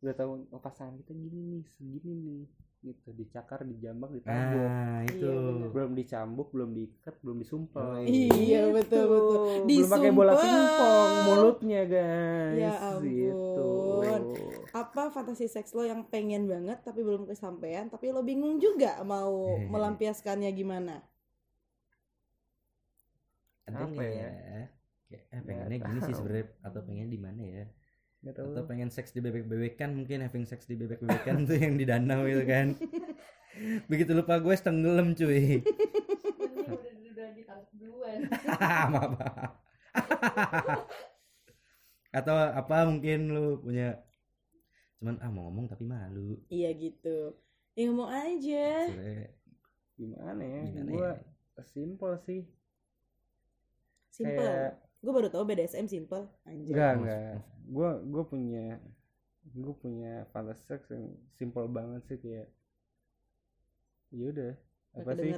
Udah tahu oh pasangan kita gini nih segini nih gitu dicakar dijambak ditabok Ah, itu. Iya, belum dicambuk belum diikat belum disumpel Oh, Iya, betul, betul. belum pakai bola pingpong mulutnya guys Ya ampun. gitu apa fantasi seks lo yang pengen banget tapi belum kesampaian tapi lo bingung juga mau Hehehe. melampiaskannya gimana Ada Apa ya? ya? Kayak, eh, pengennya gini sih sebenarnya atau pengen di mana ya? Nggak tahu. Atau pengen seks di bebek-bebekan mungkin having seks di bebek-bebekan tuh yang di danau gitu kan. Begitu lupa gue tenggelam cuy. Ini udah duluan. Maaf. Atau apa mungkin lu punya cuman ah mau ngomong tapi malu. iya gitu ya ngomong aja gimana ya Gimana gue ya? simple sih simple kayak gue baru tahu BDSM simple anjir enggak enggak gue gue punya gue punya fantasi seks yang simple banget sih kayak ya udah apa sih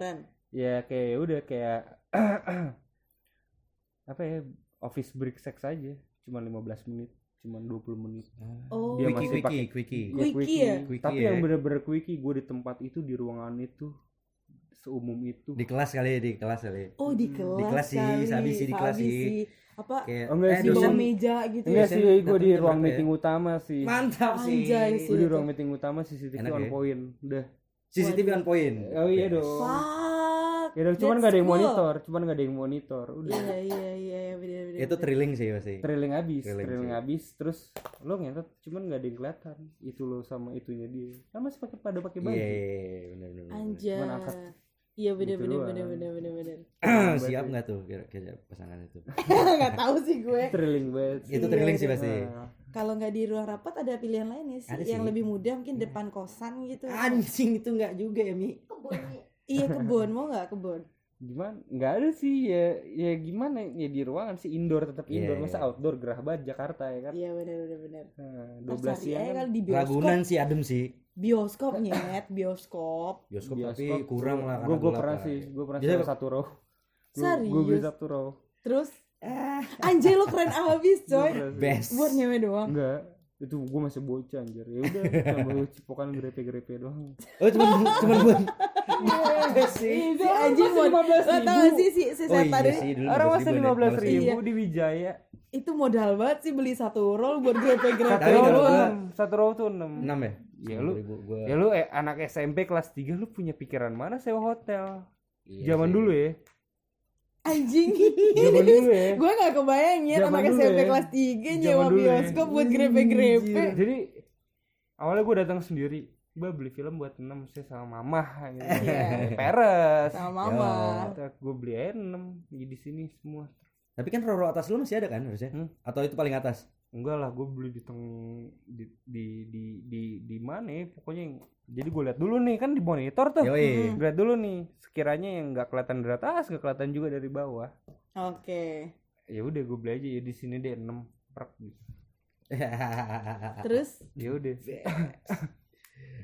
ya kayak ya udah kayak apa ya office break sex aja cuma 15 menit cuma 20 menit Oh. Dia quickie, masih pakai- quickie. Ya, Quickie ya? Quickie tapi ya. yang bener-bener quickie gue di tempat itu di ruangan itu seumum itu Di kelas kali ya, di kelas kali. oh di Di kelas kelas sih, sabi sih di kelas sih. Apa Kayak Oh, enggak eh, sih, di bawah dosen meja gitu enggak ya sih gue di ruang meeting utama sih mantap sih. Anjay sih. gue di ruang meeting utama CCTV Enak on ya? point udah CCTV on point. oh iya Yes. dong fuck ya dong cuman that's gak ada yang cool. monitor cuman gak ada yang monitor udah iya iya iya iya Itu thrilling sih pasti. Thrilling trailing sih. habis terus lo ngentot cuman gak ada yang kelihatan itu lo sama itunya dia kan masih pakai pada pakai Iya, baju benar benar. benar. Anjay. Iya bener gitu bener bener bener bener bener. Siap nggak tuh kira-kira pasangan itu? Gak tahu sih gue. trailing banget Itu thrilling sih pasti. Kalau nggak di ruang rapat ada pilihan lain ya sih, Ada yang sih. lebih mudah mungkin depan kosan gitu. Anjing itu nggak juga ya Mi. Kebun. Iya kebun mau nggak kebun? Gimana nggak ada sih ya ya gimana ya di ruangan sih indoor tetap Iya, indoor masa iya. outdoor gerah banget Jakarta ya kan Iya bener bener bener. nah, Ntar 12 cari siang aja kan di bioskop. Ragunan sih adem sih. Bioskop nyet, bioskop. Bioskop, tapi Bioskop, kurang lah. gue karena gue pernah sih gue pernah sewa satu row gue Serius? beli satu row Terus anjay lo keren abis coy. sih. Best. Buat nyewe doang. enggak itu gue masih bocah anjir ya udah cuma cipokan grepe-grepe doang Oh cuma cuma buat. Iya sih. Si anjing mau 15.000. Lo tau gak sih si, si Oh iya sih dulu. orang masih 15.000 lima belas ribu di Wijaya itu modal banget sih beli satu roll buat satu kalau tuh gua- enam satu row tuh enam Enam ya? Ya, lu- 10.000 gua. ya lu eh, anak SMP kelas 3 lu punya pikiran mana sewa hotel Iya zaman dulu ya anjing zaman dulu ya gue gak kebayang ya Zaman anak SMP ya. kelas 3 Zaman nyewa ya. bioskop buat grepe-grepe jadi awalnya gue datang sendiri Mbak beli film buat 6 saya sama mama gitu. Iya. peres sama mama gue beli aja 6 di sini semua Tapi kan roro atas lu masih ada kan harusnya? Hmm. Atau itu paling atas? Enggak lah gue beli di teng di di di di, di mana ya pokoknya yang jadi gue lihat dulu nih kan di monitor tuh Yoi. Gue lihat dulu nih sekiranya yang nggak kelihatan dari atas nggak kelihatan juga dari bawah oke ya udah gue beli aja ya di sini deh 6 prek gitu. terus ya udah gua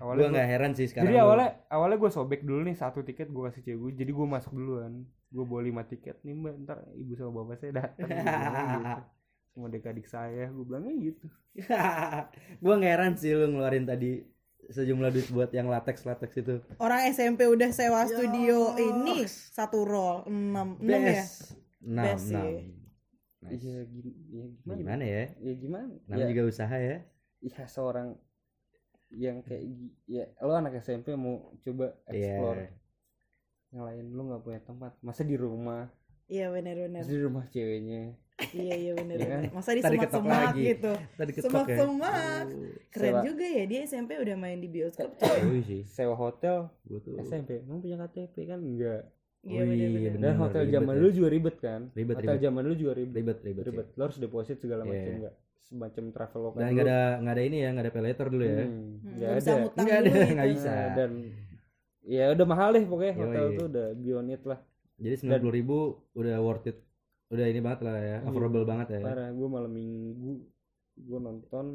awalnya gua- nggak heran sih sekarang. jadi lu- awalnya awalnya gue sobek dulu nih satu tiket gue kasih cewek gue jadi gue masuk duluan gue bawa lima tiket nih mbak ntar ibu sama bapak saya datang Gua gitu. sama adik-adik saya gue bilangnya gitu gua nggak heran sih lu ngeluarin tadi sejumlah duit buat yang latex latex itu. orang SMP udah sewa studio ini satu roll enam enam ya. Enam, enam. Nice. iya gini ya gimana Gimana ya? ya gimana Namanya ya, juga usaha ya. ya seorang yang kayak ya lo anak SMP mau coba explore Iya. yang lain lu nggak punya tempat masa di rumah Iya benar-benar. di rumah ceweknya Iya iya benar. Iya kan? Masa di semak-semak lagi. gitu. Tadi ketok ya. Semak-semak. Keren Sewa- juga ya dia SMP udah main di bioskop. Oh iya sih. sewa hotel Gua tuh SMP emang punya KTP kan enggak Iya Oh iya, benar. dan hotel ribet zaman ya. dulu juga ribet kan Ribet, hotel zaman dulu juga ribet ribet ribet. ribet lo harus deposit segala Iya. macam enggak semacam travel lokal Dan nggak ada nggak ada ini ya, nggak ada pay later dulu ya. Hmm, Hmm, nggak nggak bisa ada Nggak ada, dulu gitu. nggak bisa. Nah, dan ya udah mahal deh pokoknya Yoi. hotel tuh udah beyond it lah Jadi sembilan puluh ribu udah worth it, udah ini banget lah ya, Iya. affordable banget ya. parah gue malam minggu gue nonton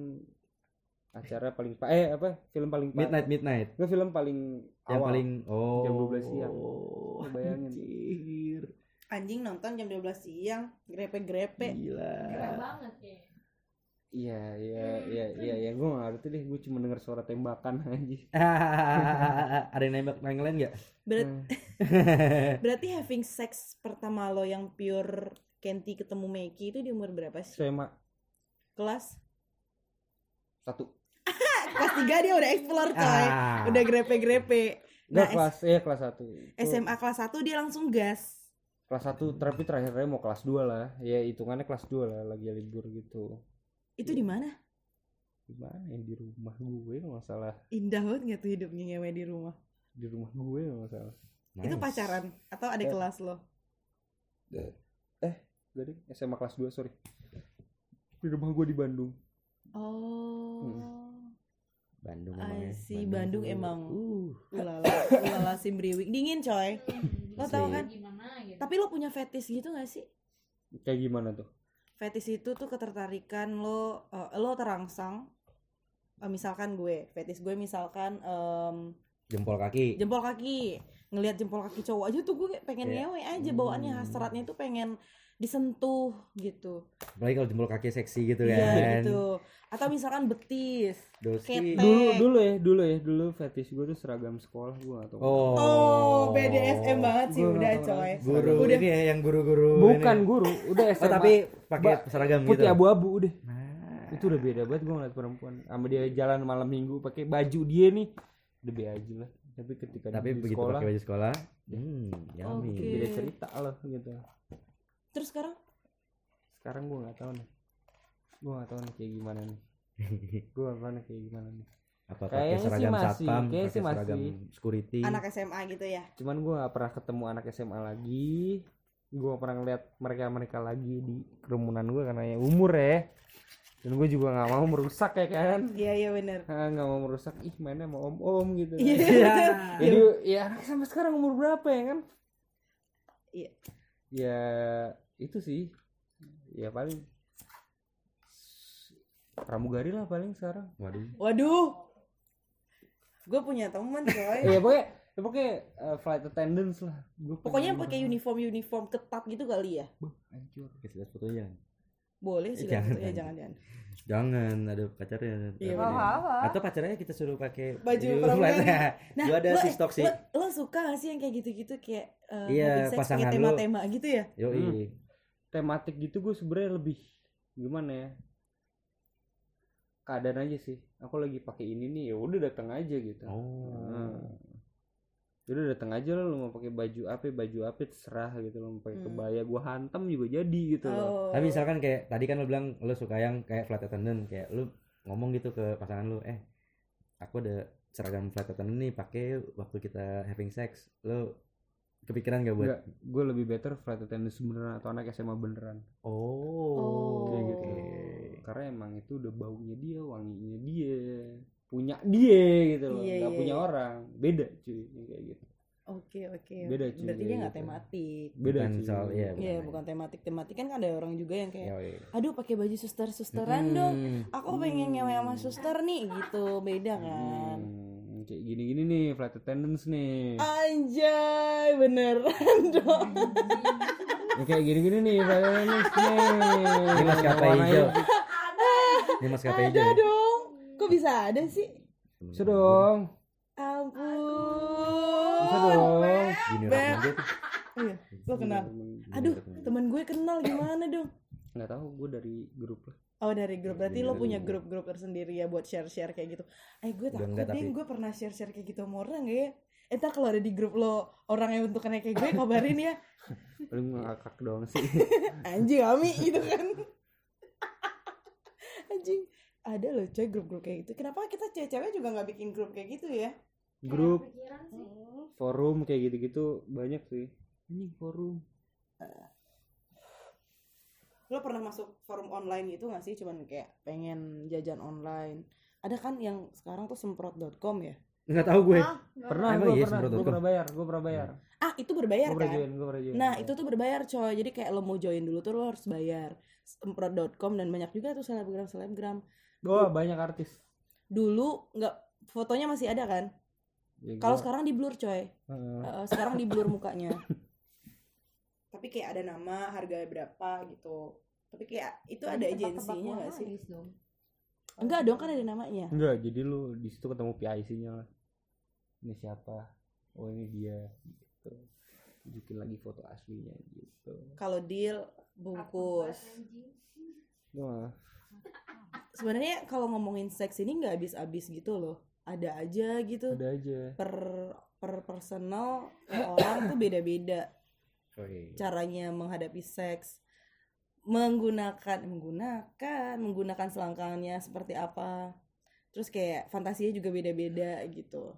acara paling pa eh apa film paling pa- Midnight midnight. Nggak, film paling Yang awal paling oh Jam 12 siang. Oh, bayangin. anjir. Anjing nonton jam 12 siang, grepe-grepe. Gila. Keren banget ya. Iya iya iya iya iya gue gak ngerti deh gue cuma denger suara tembakan aja ada yang nembak yang lain nggak? Berat- Hmm. berarti having sex pertama lo yang pure Kenti ketemu Meki itu di umur berapa sih? SMA Kelas? satu Kelas 3 dia udah explore coy. Ah. Udah grepe-grepe. Nah, kelas ya kelas satu SMA kelas 1 dia langsung gas. kelas satu tapi terakhirnya mau kelas 2 lah ya hitungannya kelas 2 lah lagi libur gitu Itu di mana? gimana ya di rumah gue nggak masalah Indah banget gak tuh hidupnya ngewe di rumah? di rumah gue nggak masalah Itu Nice. pacaran atau ada Eh. kelas lo? Gak deh SMA kelas 2 sorry di rumah gue di Bandung Oh. Bandung I emang ya. see, Bandung tuh, emang. Uh. Ulala, ulala simbriwik. Dingin coy. Lo tau kan? Gimana gitu. Tapi lo punya fetish gitu gak sih? kayak gimana tuh Fetish itu tuh ketertarikan lo eh, lo terangsang eh, misalkan gue fetish gue misalkan em, Jempol kaki. jempol kaki ngelihat jempol kaki cowok aja tuh gue pengen Iya. ngewe aja bawaannya Hmm. hasratnya tuh pengen disentuh gitu Apalagi kalau jempol kaki seksi gitu kan. iya gitu atau misalkan betis. Ketek. dulu dulu ya dulu ya dulu fetish gue tuh seragam sekolah gue atau Oh. oh BDSM banget sih Gua udah coy. Guru Udah. ini ya yang guru-guru. bukan ini. guru udah SMA Oh, tapi pakai seragam putih gitu. abu-abu udah Nah. itu udah beda banget gue ngeliat perempuan sama dia jalan malam minggu pakai baju dia nih udah beda aja lah tapi ketika Tapi di begitu sekolah pakai baju sekolah, hmm, yummy. Oke. beda cerita loh gitu terus sekarang? Sekarang gue nggak tahu nih. Gue nggak tahu nih kayak gimana nih. Gue nggak tahu nih kayak gimana nih. Apa pakai Kayaknya sih seragam masih, satpam, pakai sih seragam masih. security. anak SMA gitu ya? Cuman gue nggak pernah ketemu anak SMA lagi. Gue gak pernah ngeliat mereka mereka lagi di kerumunan gue karena ya umur ya. Dan gue juga nggak mau merusak ya kan? Iya iya bener. Ah, nggak mau merusak. Ih mainnya sama om om gitu iya Iya. jadi ya anak sampai sekarang umur berapa ya kan? Iya. ya itu sih ya paling pramugari lah paling sekarang Waduh. waduh gue punya temen coy ya pokoknya ya pokoknya uh, flight attendants lah Gua pokoknya pakai uniform uniform ketat gitu kali ya hancur Kasih lihat fotonya. boleh sih Jangan, jangan ya jangan. jangan ada pacarnya. Iya. Atau pacarnya kita suruh pakai Baju pramugari. nah Gua ada lo, sih eh, stok sih. lo, lo suka gak sih yang kayak gitu-gitu kayak uh, Iya, pasangan tema-tema gitu ya Yoi. Hmm. Tematik gitu gue sebenarnya lebih gimana ya keadaan aja sih aku lagi pakai ini nih ya udah datang aja gitu Oh. Hmm. Udah datang aja lo, lu mau pakai baju apa, baju apa terserah gitu lo mau pakai Hmm. kebaya gua hantam juga jadi gitu loh. oh Tapi misalkan kayak tadi kan lu bilang lu suka yang kayak flight attendant kayak lu ngomong gitu ke pasangan lu, eh aku ada seragam flight attendant nih pakai waktu kita having sex. Lu kepikiran gak buat? Enggak, gue lebih better flight attendant beneran atau anak SMA beneran. Oh. Kayak gitu. Oke. Karena emang itu udah baunya dia, wanginya dia, punya dia gitu loh, Iya, nggak iya, punya iya. orang. Beda cuy, kayak gitu. oke oke Beda, cuy, berarti dia nggak gitu. tematik Beda Bukan cuy. soal iya. Iya bukan tematik tematik kan ada orang juga yang kayak Yoi. aduh pakai baju suster susteran dong Hmm. aku pengen ngewe sama suster nih gitu beda kan Hmm, kayak gini-gini nih flight attendants nih. anjay beneran dong Ya, kayak gini-gini nih flight attendants nih. Ini maskapai Warnanya hijau. Ini maskapai hijau. ada ya? dong kok bisa ada sih Bisa dong. Bisa ampun dong. Gini orang aja tuh. Oh iya, lo kenal aduh teman gue kenal gimana dong nggak tahu gue dari grup lah Oh dari grup berarti Jadi lo dari punya grup. grup-grup tersendiri ya buat share-share kayak gitu. Eh gue takut enggak, deh tapi- gue pernah share-share kayak gitu sama orang gak ya. Entar kalau ada di grup lo orang yang bentukannya kayak gue kabarin ya. paling ngakak doang sih Anjing Ami gitu kan. Anjing ada loh coy grup-grup kayak gitu. Kenapa kita cewek-cewek juga nggak bikin grup kayak gitu ya? grup forum kayak gitu-gitu banyak sih ini forum Lo pernah masuk forum online gitu gak sih? Cuman kayak pengen jajan online. Ada kan yang sekarang tuh semprot.com ya? nggak tahu gue. Ah, pernah gue iya, pernah. gue pernah bayar gue pernah bayar. Ah itu berbayar gue pernah kan? join gue pernah join. Nah itu tuh berbayar coy. Jadi kayak lo mau join dulu tuh lo harus bayar. Semprot.com dan banyak juga tuh selebgram-selebgram. Oh banyak artis. Dulu nggak fotonya masih ada kan? Ya, Kalau gua- sekarang di blur coy. Heeh. Eh, Sekarang di blur mukanya Tapi kayak ada nama harga berapa gitu. Tapi kayak itu ada agensinya uang gak sih? dong. Enggak dong kan ada namanya. Enggak jadi lu di situ ketemu PIC-nya lah. Ini siapa? Oh ini dia gitu. Tunjukin lagi foto aslinya gitu. Kalau deal bungkus. Sebenarnya kalau ngomongin seks ini nggak habis-habis gitu loh. Ada aja gitu. Ada aja. Per per personal orang tuh beda-beda Oh, iya. caranya menghadapi seks menggunakan menggunakan menggunakan selangkangannya seperti apa. Terus kayak fantasinya juga beda-beda gitu.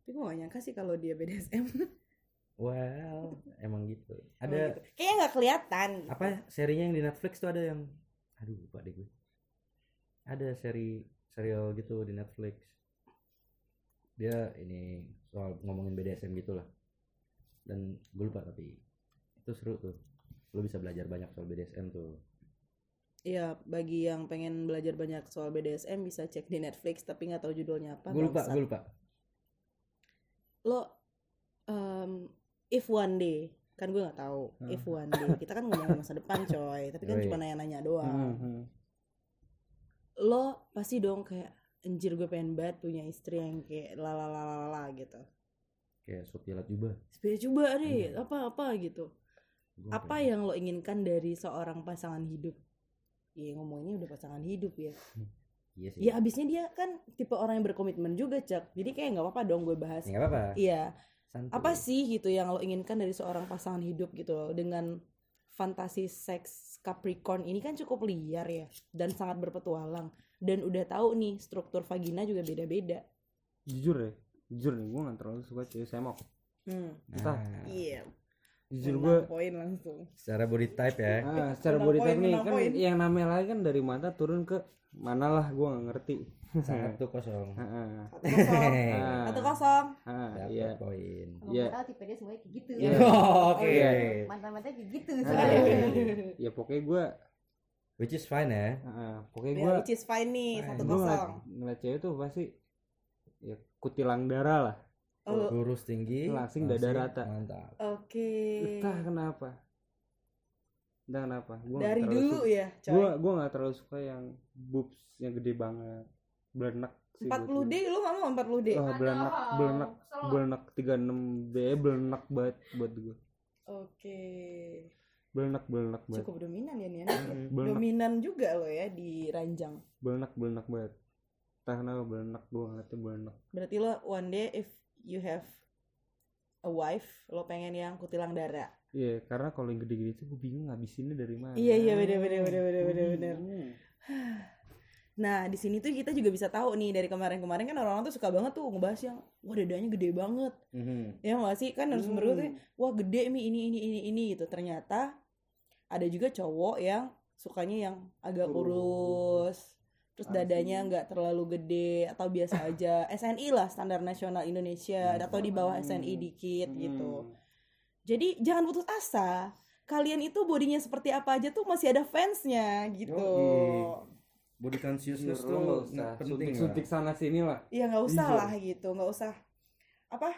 Tapi gue gak nyangka sih kalau dia BDSM wow emang gitu. Emang ada gitu. kayaknya nggak kelihatan. Apa serinya yang di Netflix tuh ada yang aduh lupa deh gue. Ada seri serial gitu di Netflix. Dia ini soal ngomongin BDSM gitu lah. Dan gue lupa tapi itu seru tuh lo bisa belajar banyak soal BDSM tuh Iya, bagi yang pengen belajar banyak soal BDSM bisa cek di Netflix tapi nggak tahu judulnya apa. gue lupa gue lupa Lo um, if one day kan gue nggak tahu Hmm. if one day kita kan ngomongin masa depan coy tapi kan Yoi. cuma nanya-nanya doang. Mhm. lo pasti dong kayak anjir gue pengen banget punya istri yang kayak lalalala gitu kayak Sophia Latjuba supaya coba deh Hmm. apa apa gitu Gua apa pengen. yang lo inginkan dari seorang pasangan hidup? Iya ngomonginnya udah pasangan hidup ya. Iya sih. Ya abisnya dia kan tipe orang yang berkomitmen juga cak. Jadi kayak nggak apa-apa dong gue bahas. Ya, nggak apa-apa. Iya. Apa sih gitu yang lo inginkan dari seorang pasangan hidup gitu loh dengan fantasi seks Capricorn ini kan cukup liar ya dan sangat berpetualang. Dan udah tahu nih struktur vagina juga beda-beda. jujur ya jujur nih gue gak terlalu suka cewek semok Hmm. entah. Nah, Iya. Jujur gue poin langsung. secara body type ya ah, secara Menang body poin, type nih kan poin. yang namanya lagi kan dari mata turun ke mana lah gue gak ngerti sangat tuh kosong Ah, Satu kosong. ah, Satu kosong. ah, iya poin Iya. nggak tahu tipe dia semuanya kayak gitu. Iya. oke Iya. Mantan-mantan kayak gitu. Soalnya. ya pokoknya gue which is fine ya ah, pokoknya Ya, gue which is fine nih, satu kosong. ngeliat cewek tuh pasti ya kutilang darah lah Oh, lurus tinggi Langsing dada rata. mantap Oke. entah kenapa entah kenapa gue Dari dulu ya, coy. gue gue gak terlalu suka yang boobs yang gede banget belenak sih 40 D lu nggak mau 40 D? oh, belenak belenak kesel. belenak 36 B belenak banget buat gue Oke. belenak belenak banget Cukup dominan ya nih. Belenak Dominan juga lo ya di ranjang. belenak belenak banget entah kenapa belenak gue ngeliatnya belenak Berarti lo one day if you have a wife, lo pengen yang kutilang darah. Iya, karena kalau yang gede-gede itu gue bingung ngabisinnya dari mana. Iya, iya, bener, bener, bener, bener, Gua bener, bener. bingung. Nah, di sini tuh kita juga bisa tahu nih dari kemarin-kemarin kan orang-orang tuh suka banget tuh ngebahas yang wah dadanya gede banget. Mhm. Ya nggak sih? Kan harus Hmm. tuh wah gede mi ini ini ini ini gitu. Ternyata ada juga cowok yang sukanya yang agak kurus. Terus dadanya nggak terlalu gede atau biasa aja. SNI lah standar nasional Indonesia atau di bawah SNI dikit gitu. Hmm. Jadi jangan putus asa. Kalian itu bodinya seperti apa aja tuh masih ada fansnya gitu. Yoi. body consciousness tuh nggak penting suntik-suntik lah. sana sini lah. Ya nggak usah Jujur. lah gitu, nggak usah apa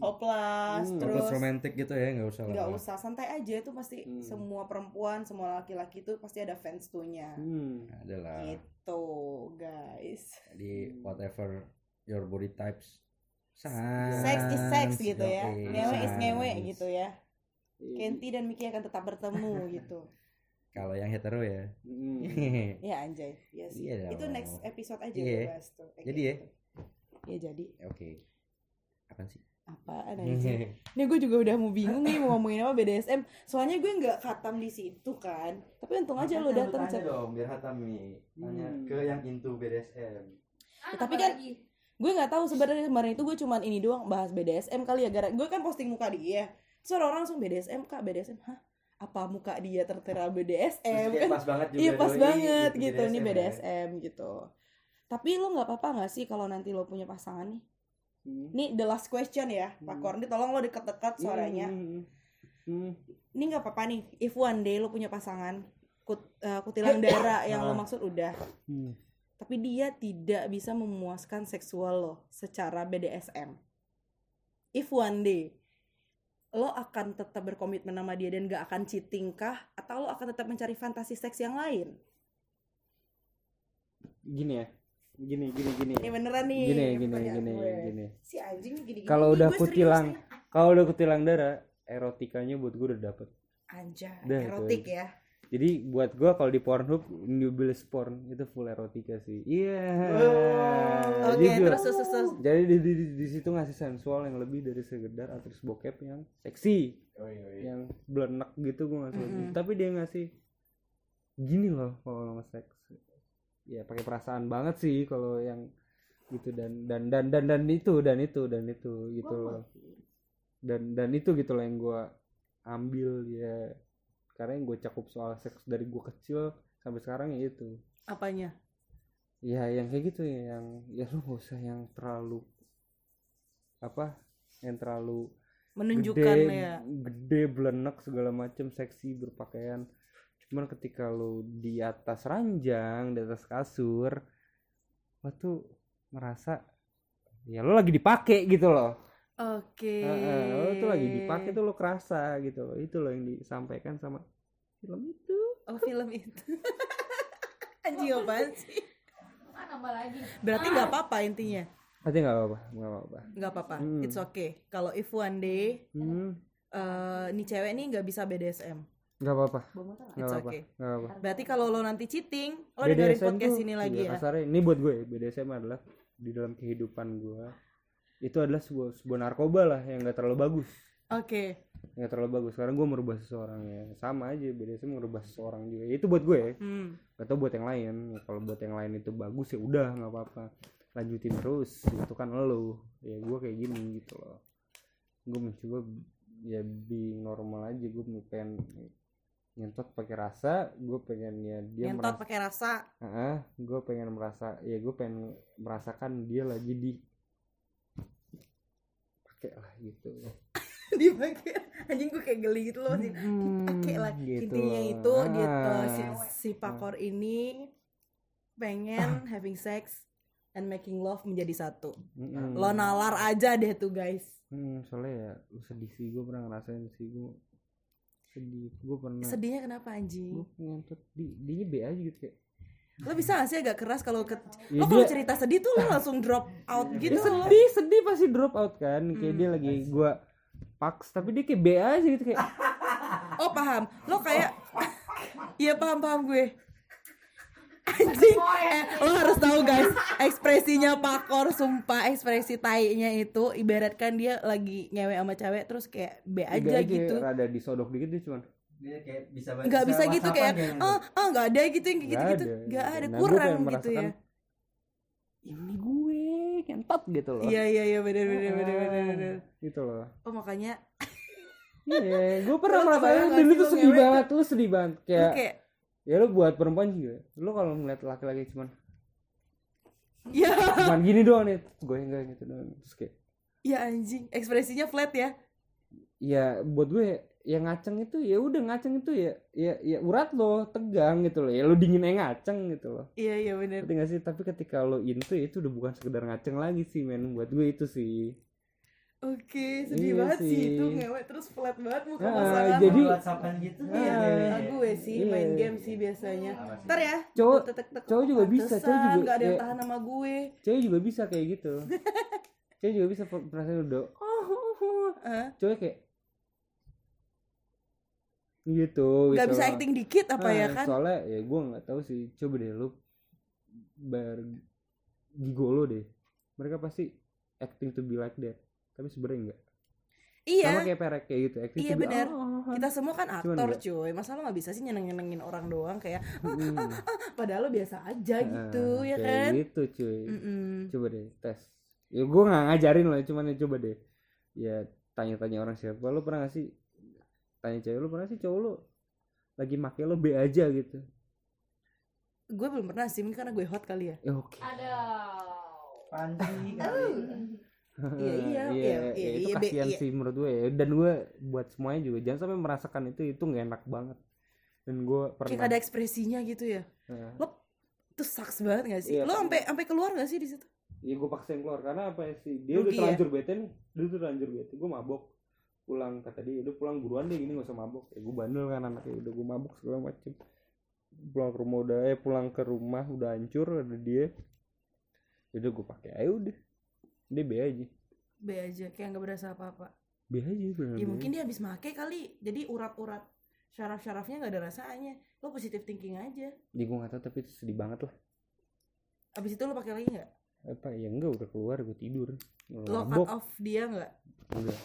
oplas Hmm. terus romantis gitu ya nggak usah nggak usah santai aja itu pasti Hmm. semua perempuan semua laki-laki itu pasti ada fans tuhnya Hmm. adalah gitu guys di whatever your body types sex is sex gitu ya ngewe is ngewe gitu ya Kenti dan Miki akan tetap bertemu gitu kalau yang hetero ya Mm. Ya anjay. Iya sih. Iya Itu next episode aja Iya. gue bahas tuh. kayak Jadi ya? gitu. Iya jadi. oke apaan sih Apaan anjing? Ini gue juga udah mau bingung nih mau ngomongin apa BDSM. Soalnya gue nggak khatam di situ kan. Tapi untung aja lo datang Cep. dong biar hatam nih tanya Hmm. ke yang into BDSM Ah, tapi apa kan- lagi? Gue nggak tahu sebenarnya kemarin itu gue cuman ini doang bahas BDSM kali ya. Gara gue kan posting muka dia. Terus orang langsung BDSM kak BDSM. Hah? Apa muka dia tertera BDSM kan? pas banget juga Iya pas doi banget gitu, gitu nih ya. BDSM gitu. Tapi lo nggak apa-apa nggak sih kalau nanti lo punya pasangan nih? Hmm. Nih the last question ya, Pak Hmm. Korni tolong lo deket-deket suaranya. Hmm. Hmm. Ini nggak apa-apa nih, if one day lo punya pasangan kut, eh, kutilang darah yang lo Ah. maksud udah, Hmm. tapi dia tidak bisa memuaskan seksual lo secara BDSM. If one day lo akan tetap berkomitmen sama dia dan gak akan cheating kah? Atau lo akan tetap mencari fantasi seks yang lain? Gini ya. Gini gini gini. Ini beneran nih. Gini gini gini gue. gini. Si anjing nih gini-gini. Kalau udah gue kutilang, kalau udah kutilang darah, erotikanya buat gue udah dapet. Itu erotik ya. Jadi buat gua kalau di Pornhub newbies porn itu full erotika sih. Iya. Oh, Oke, Jujur. terus terus terus, terus. Jadi di, di, di, di situ ngasih sensual yang lebih dari sekedar aktris bokep yang seksi, Oh, iya, iya. yang belenek gitu gua ngasih. Mhm. Tapi dia ngasih gini loh kalau nge-seks. Ya pakai perasaan banget sih kalau yang gitu dan dan dan dan dan itu dan itu dan itu gitu loh. Dan dan itu gitu loh yang gua ambil ya karena yang gue cakup soal seks dari gue kecil sampai sekarang ya itu Apanya? ya yang kayak gitu ya yang ya lu gak usah yang terlalu apa yang terlalu Menunjukkan gede, ya. gede belenek segala macam seksi berpakaian cuman ketika lu di atas ranjang di atas kasur lo tuh ngerasa ya lo lagi dipakai gitu loh Oke. Heeh, lo tuh lagi dipakai tuh lo kerasa gitu loh itu loh yang disampaikan sama film itu Oh, film itu. Anjing apaan sih? Ah, nambah lagi. Berarti nggak apa-apa intinya. Berarti nggak apa-apa nggak apa-apa Nggak apa-apa. Hmm. It's okay. Kalau if one day hmm, eh nih cewek nih nggak bisa BDSM. Nggak apa-apa. Nggak apa-apa. okay. apa-apa. Berarti kalau lo nanti cheating, lo dengerin podcast ini lagi ya. kasarnya ini buat gue BDSM adalah di dalam kehidupan gue itu adalah sebuah sebuah narkoba lah yang nggak terlalu bagus. Oke. nggak terlalu bagus. Sekarang gue merubah seseorang ya. Sama aja BDSM merubah seseorang juga. Itu buat gue. Ya Hmm. atau buat yang lain. Ya, kalau buat yang lain itu bagus ya udah nggak apa-apa. Lanjutin terus. Itu kan lo. Ya gue kayak gini gitu loh. Gue mencoba ya being normal aja. Gue pengen nyentot pakai rasa gue pengen ya dia Nyentot merasa pakai rasa. gue pengen merasa ya gue pengen merasakan dia lagi di pakai lah gitu Dipakai. Anjing gue kayak geli gitu loh. Hmm, Dipakai lah. gitu. Intinya itu dia Ah. si, si Pakor ini pengen having sex and making love menjadi satu. Mm-mm. Lo nalar aja deh tuh guys. Hmm, soalnya ya lu sedih sih gue pernah ngerasain sih gue sedih gue pernah Sedihnya kenapa anjing? gue ngentot di dia B aja gitu kayak Lo bisa gak sih agak keras kalau ke Ya lo kalau cerita sedih tuh lo langsung drop out gitu. dia sedih sedih pasti drop out kan kayak Hmm. dia lagi gue paks tapi dia kayak B aja gitu kayak Oh paham. Lo kayak Iya paham paham gue. Anjing. Eh, lo harus tahu guys, ekspresinya Pakor sumpah ekspresi tainya itu ibaratkan dia lagi ngewe sama cewek terus kayak B aja gitu. rada disodok dikit dia cuman dia kayak bisa Nggak bisa gitu kayak ah ah nggak ada gitu yang gitu-gitu. ada, Nggak gitu. ada Nah, kurang gitu merasakan, ya. ini gue kentot gitu loh Iya iya iya benar benar benar benar benar. gitu loh Oh makanya iya gue pernah merasain itu sih lo sedih banget lu sedih banget kayak ya lu buat perempuan juga. Lu kalau ngeliat laki-laki cuman ya. cuman gini doang nih gue enggak gitu doang. Terus kayak ya anjing. Ekspresinya flat ya. ya buat gue yang ngaceng itu ya udah ngaceng itu ya ya ya urat lo tegang gitu loh. Ya lo dingin aja ngaceng gitu loh. Iya iya benar. Gak sih? Tapi ketika lo into ya itu udah bukan sekedar ngaceng lagi sih men. Buat gue itu sih Oke, sedih Iya banget sih. sih. itu ngewe terus flat banget muka Ah, pasangan. jadi- whatsappan gitu Iya, Ah, gue sih iya. main game sih biasanya. Ntar ya. Cowok- tek, cowok juga bisa, cowok juga Gak ada yang tahan sama gue. cewek juga bisa kayak gitu cewek juga bisa perasaan udah oh, oh, oh. Kayak gitu nggak gitu bisa acting dikit apa ya Nah, kan soalnya ya gue nggak tahu sih coba deh lu bar gigolo deh mereka pasti acting to be like that tapi sebenarnya enggak. Iya. Sama kayak perek kayak gitu. Acting Iya, to be bener. "Ah, kita semua kan Cuman aktor enggak. cuy. Masa lo nggak bisa sih nyeneng nyenengin orang doang kayak mm, padahal lo biasa aja gitu ah, ya kayak kan? gitu cuy. Mm-mm. coba deh tes. Ya gue nggak ngajarin loh cuman ya coba deh. Ya tanya-tanya orang siapa lu pernah gak sih tanya cewek lu pernah sih cowok lu lagi make lo B aja gitu? Gue belum pernah sih mungkin karena gue hot kali ya. Ya oke. Aduh. Panji Iya, iya, iya, iya, ya, iya, itu iya, kasihan iya. sih menurut gue ya. dan gue buat semuanya juga jangan sampai merasakan itu itu nggak enak banget. Dan gue kayak pernah ada ekspresinya gitu ya. Lo tuh sucks banget gak sih? Iya. lo sampai sampai keluar gak sih di situ? Iya gue paksain keluar. Karena apa ya sih? Dia udah Rugi ya? terlanjur bete nih. Dia udah terlanjur bete. Gue mabok. Pulang kata dia udah pulang buruan deh gini gak usah mabok. Ya gue bandel kan anaknya. Udah gue mabok segala macem. Pulang ke rumah udah eh pulang ke rumah udah hancur ada dia. Ya udah gue pakai aja udah dia B aja. B aja kayak nggak berasa apa-apa. B aja bener ya mungkin dia habis make kali. Jadi urat-urat syaraf-syarafnya nggak ada rasanya. Lo positive thinking aja. Ya gue gak tahu tapi itu sedih banget lah. Abis itu lo pakai lagi nggak? Apa? Ya enggak udah keluar gue tidur. Lo cut off dia nggak? Enggak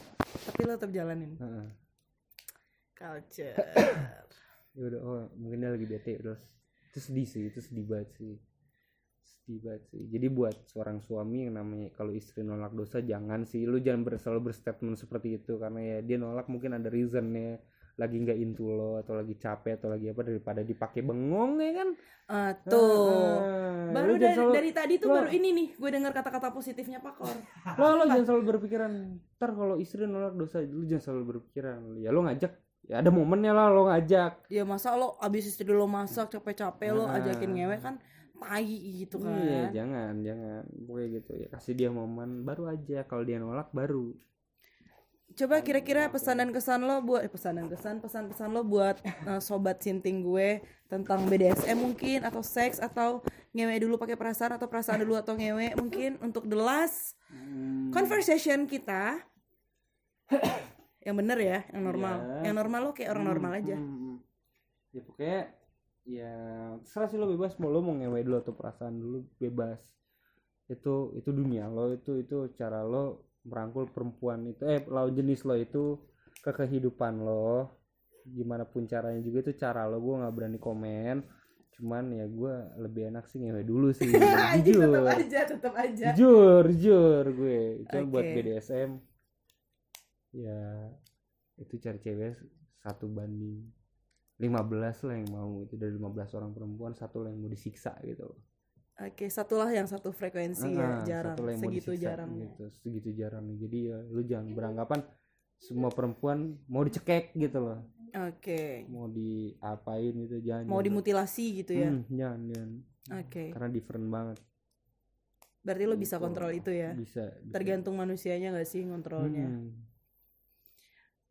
tapi lo tetap jalanin. Heeh. culture ya udah oh mungkin dia lagi bete terus itu sedih sih itu sedih banget sih sedih banget sih. Jadi buat seorang suami yang namanya kalau istri nolak dosa jangan sih. Lu jangan ber, selalu berstatement seperti itu. Karena ya dia nolak mungkin ada reasonnya. Lagi nggak into lo atau lagi capek atau lagi apa daripada dipakai bengong ya kan? Ah, tuh. Ah, baru dari, selalu- dari tadi tuh lo- baru ini nih gue dengar kata-kata positifnya Pak Kor. Lo lo jangan selalu berpikiran ntar kalau istri nolak dosa lu jangan selalu berpikiran. Ya lo ngajak. Ya ada momennya lah lo ngajak. Ya masa lo abis istri lo masak capek-capek lo Ah. ajakin ngewe kan tai gitu kan Iya, jangan, jangan. Pokoknya gitu ya. Kasih dia momen baru aja. Kalau dia nolak baru. Coba kira-kira pesan dan kesan lo buat eh, pesan dan kesan pesan-pesan lo buat eh, sobat sinting gue tentang BDSM mungkin atau seks atau ngewe dulu pakai perasaan atau perasaan dulu atau ngewe mungkin untuk the last conversation kita yang bener ya, yang normal. Iya. Yang normal lo kayak orang normal aja. Hmm, hmm. Ya pokoknya ya terserah sih lo bebas mau lo mau ngewe dulu atau perasaan dulu bebas. Itu itu dunia lo itu itu cara lo merangkul perempuan itu eh lawan jenis lo itu ke kehidupan lo. Gimana pun caranya juga itu cara lo gue nggak berani komen. Cuman ya gue lebih enak sih ngewe dulu sih. Jujur. tetap aja, tetap aja. jujur jujur gue itu buat Oke. BDSM ya itu cari cewek satu banding 15 lah yang mau itu dari 15 orang perempuan satu lah yang mau disiksa gitu loh. Oke, satulah yang satu frekuensi ya, Ah, jarang, satu lah yang segitu disiksa jarang. gitu segitu jarang jadi ya lu jangan beranggapan semua perempuan mau dicekek gitu loh Oke. mau diapain gitu jangan Mau jangan. dimutilasi gitu ya. Hmm, jangan jangan Oke. karena different banget Berarti lo bisa Gitu. kontrol itu ya. bisa, bisa. Tergantung manusianya gak sih ngontrolnya. Hmm.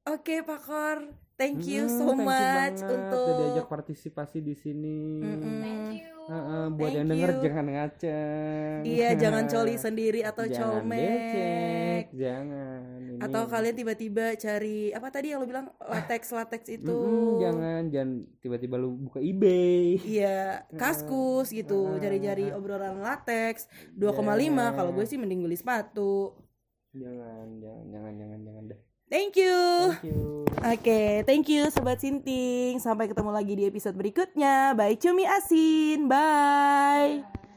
Oke, Pak Kor. Thank you Hmm, so thank you much banget untuk udah diajak partisipasi di sini. Mm-mm. Thank you. Heeh, buat Thank yang denger you. jangan ngaceng. Iya, jangan coli sendiri atau Jangan becek, colmek. jangan. Ini- Atau kalian tiba-tiba cari apa tadi yang lo bilang latex latex itu. Mm-mm, jangan jangan tiba-tiba lu buka eBay. Iya, kaskus gitu, cari-cari obrolan latex 2,5 kalau gue sih mending beli sepatu. Jangan, jangan, jangan, jangan, jangan deh. Thank you. Thank you. Oke, thank you Sobat Sinting. Sampai ketemu lagi di episode berikutnya. Bye Cumi Asin. Bye.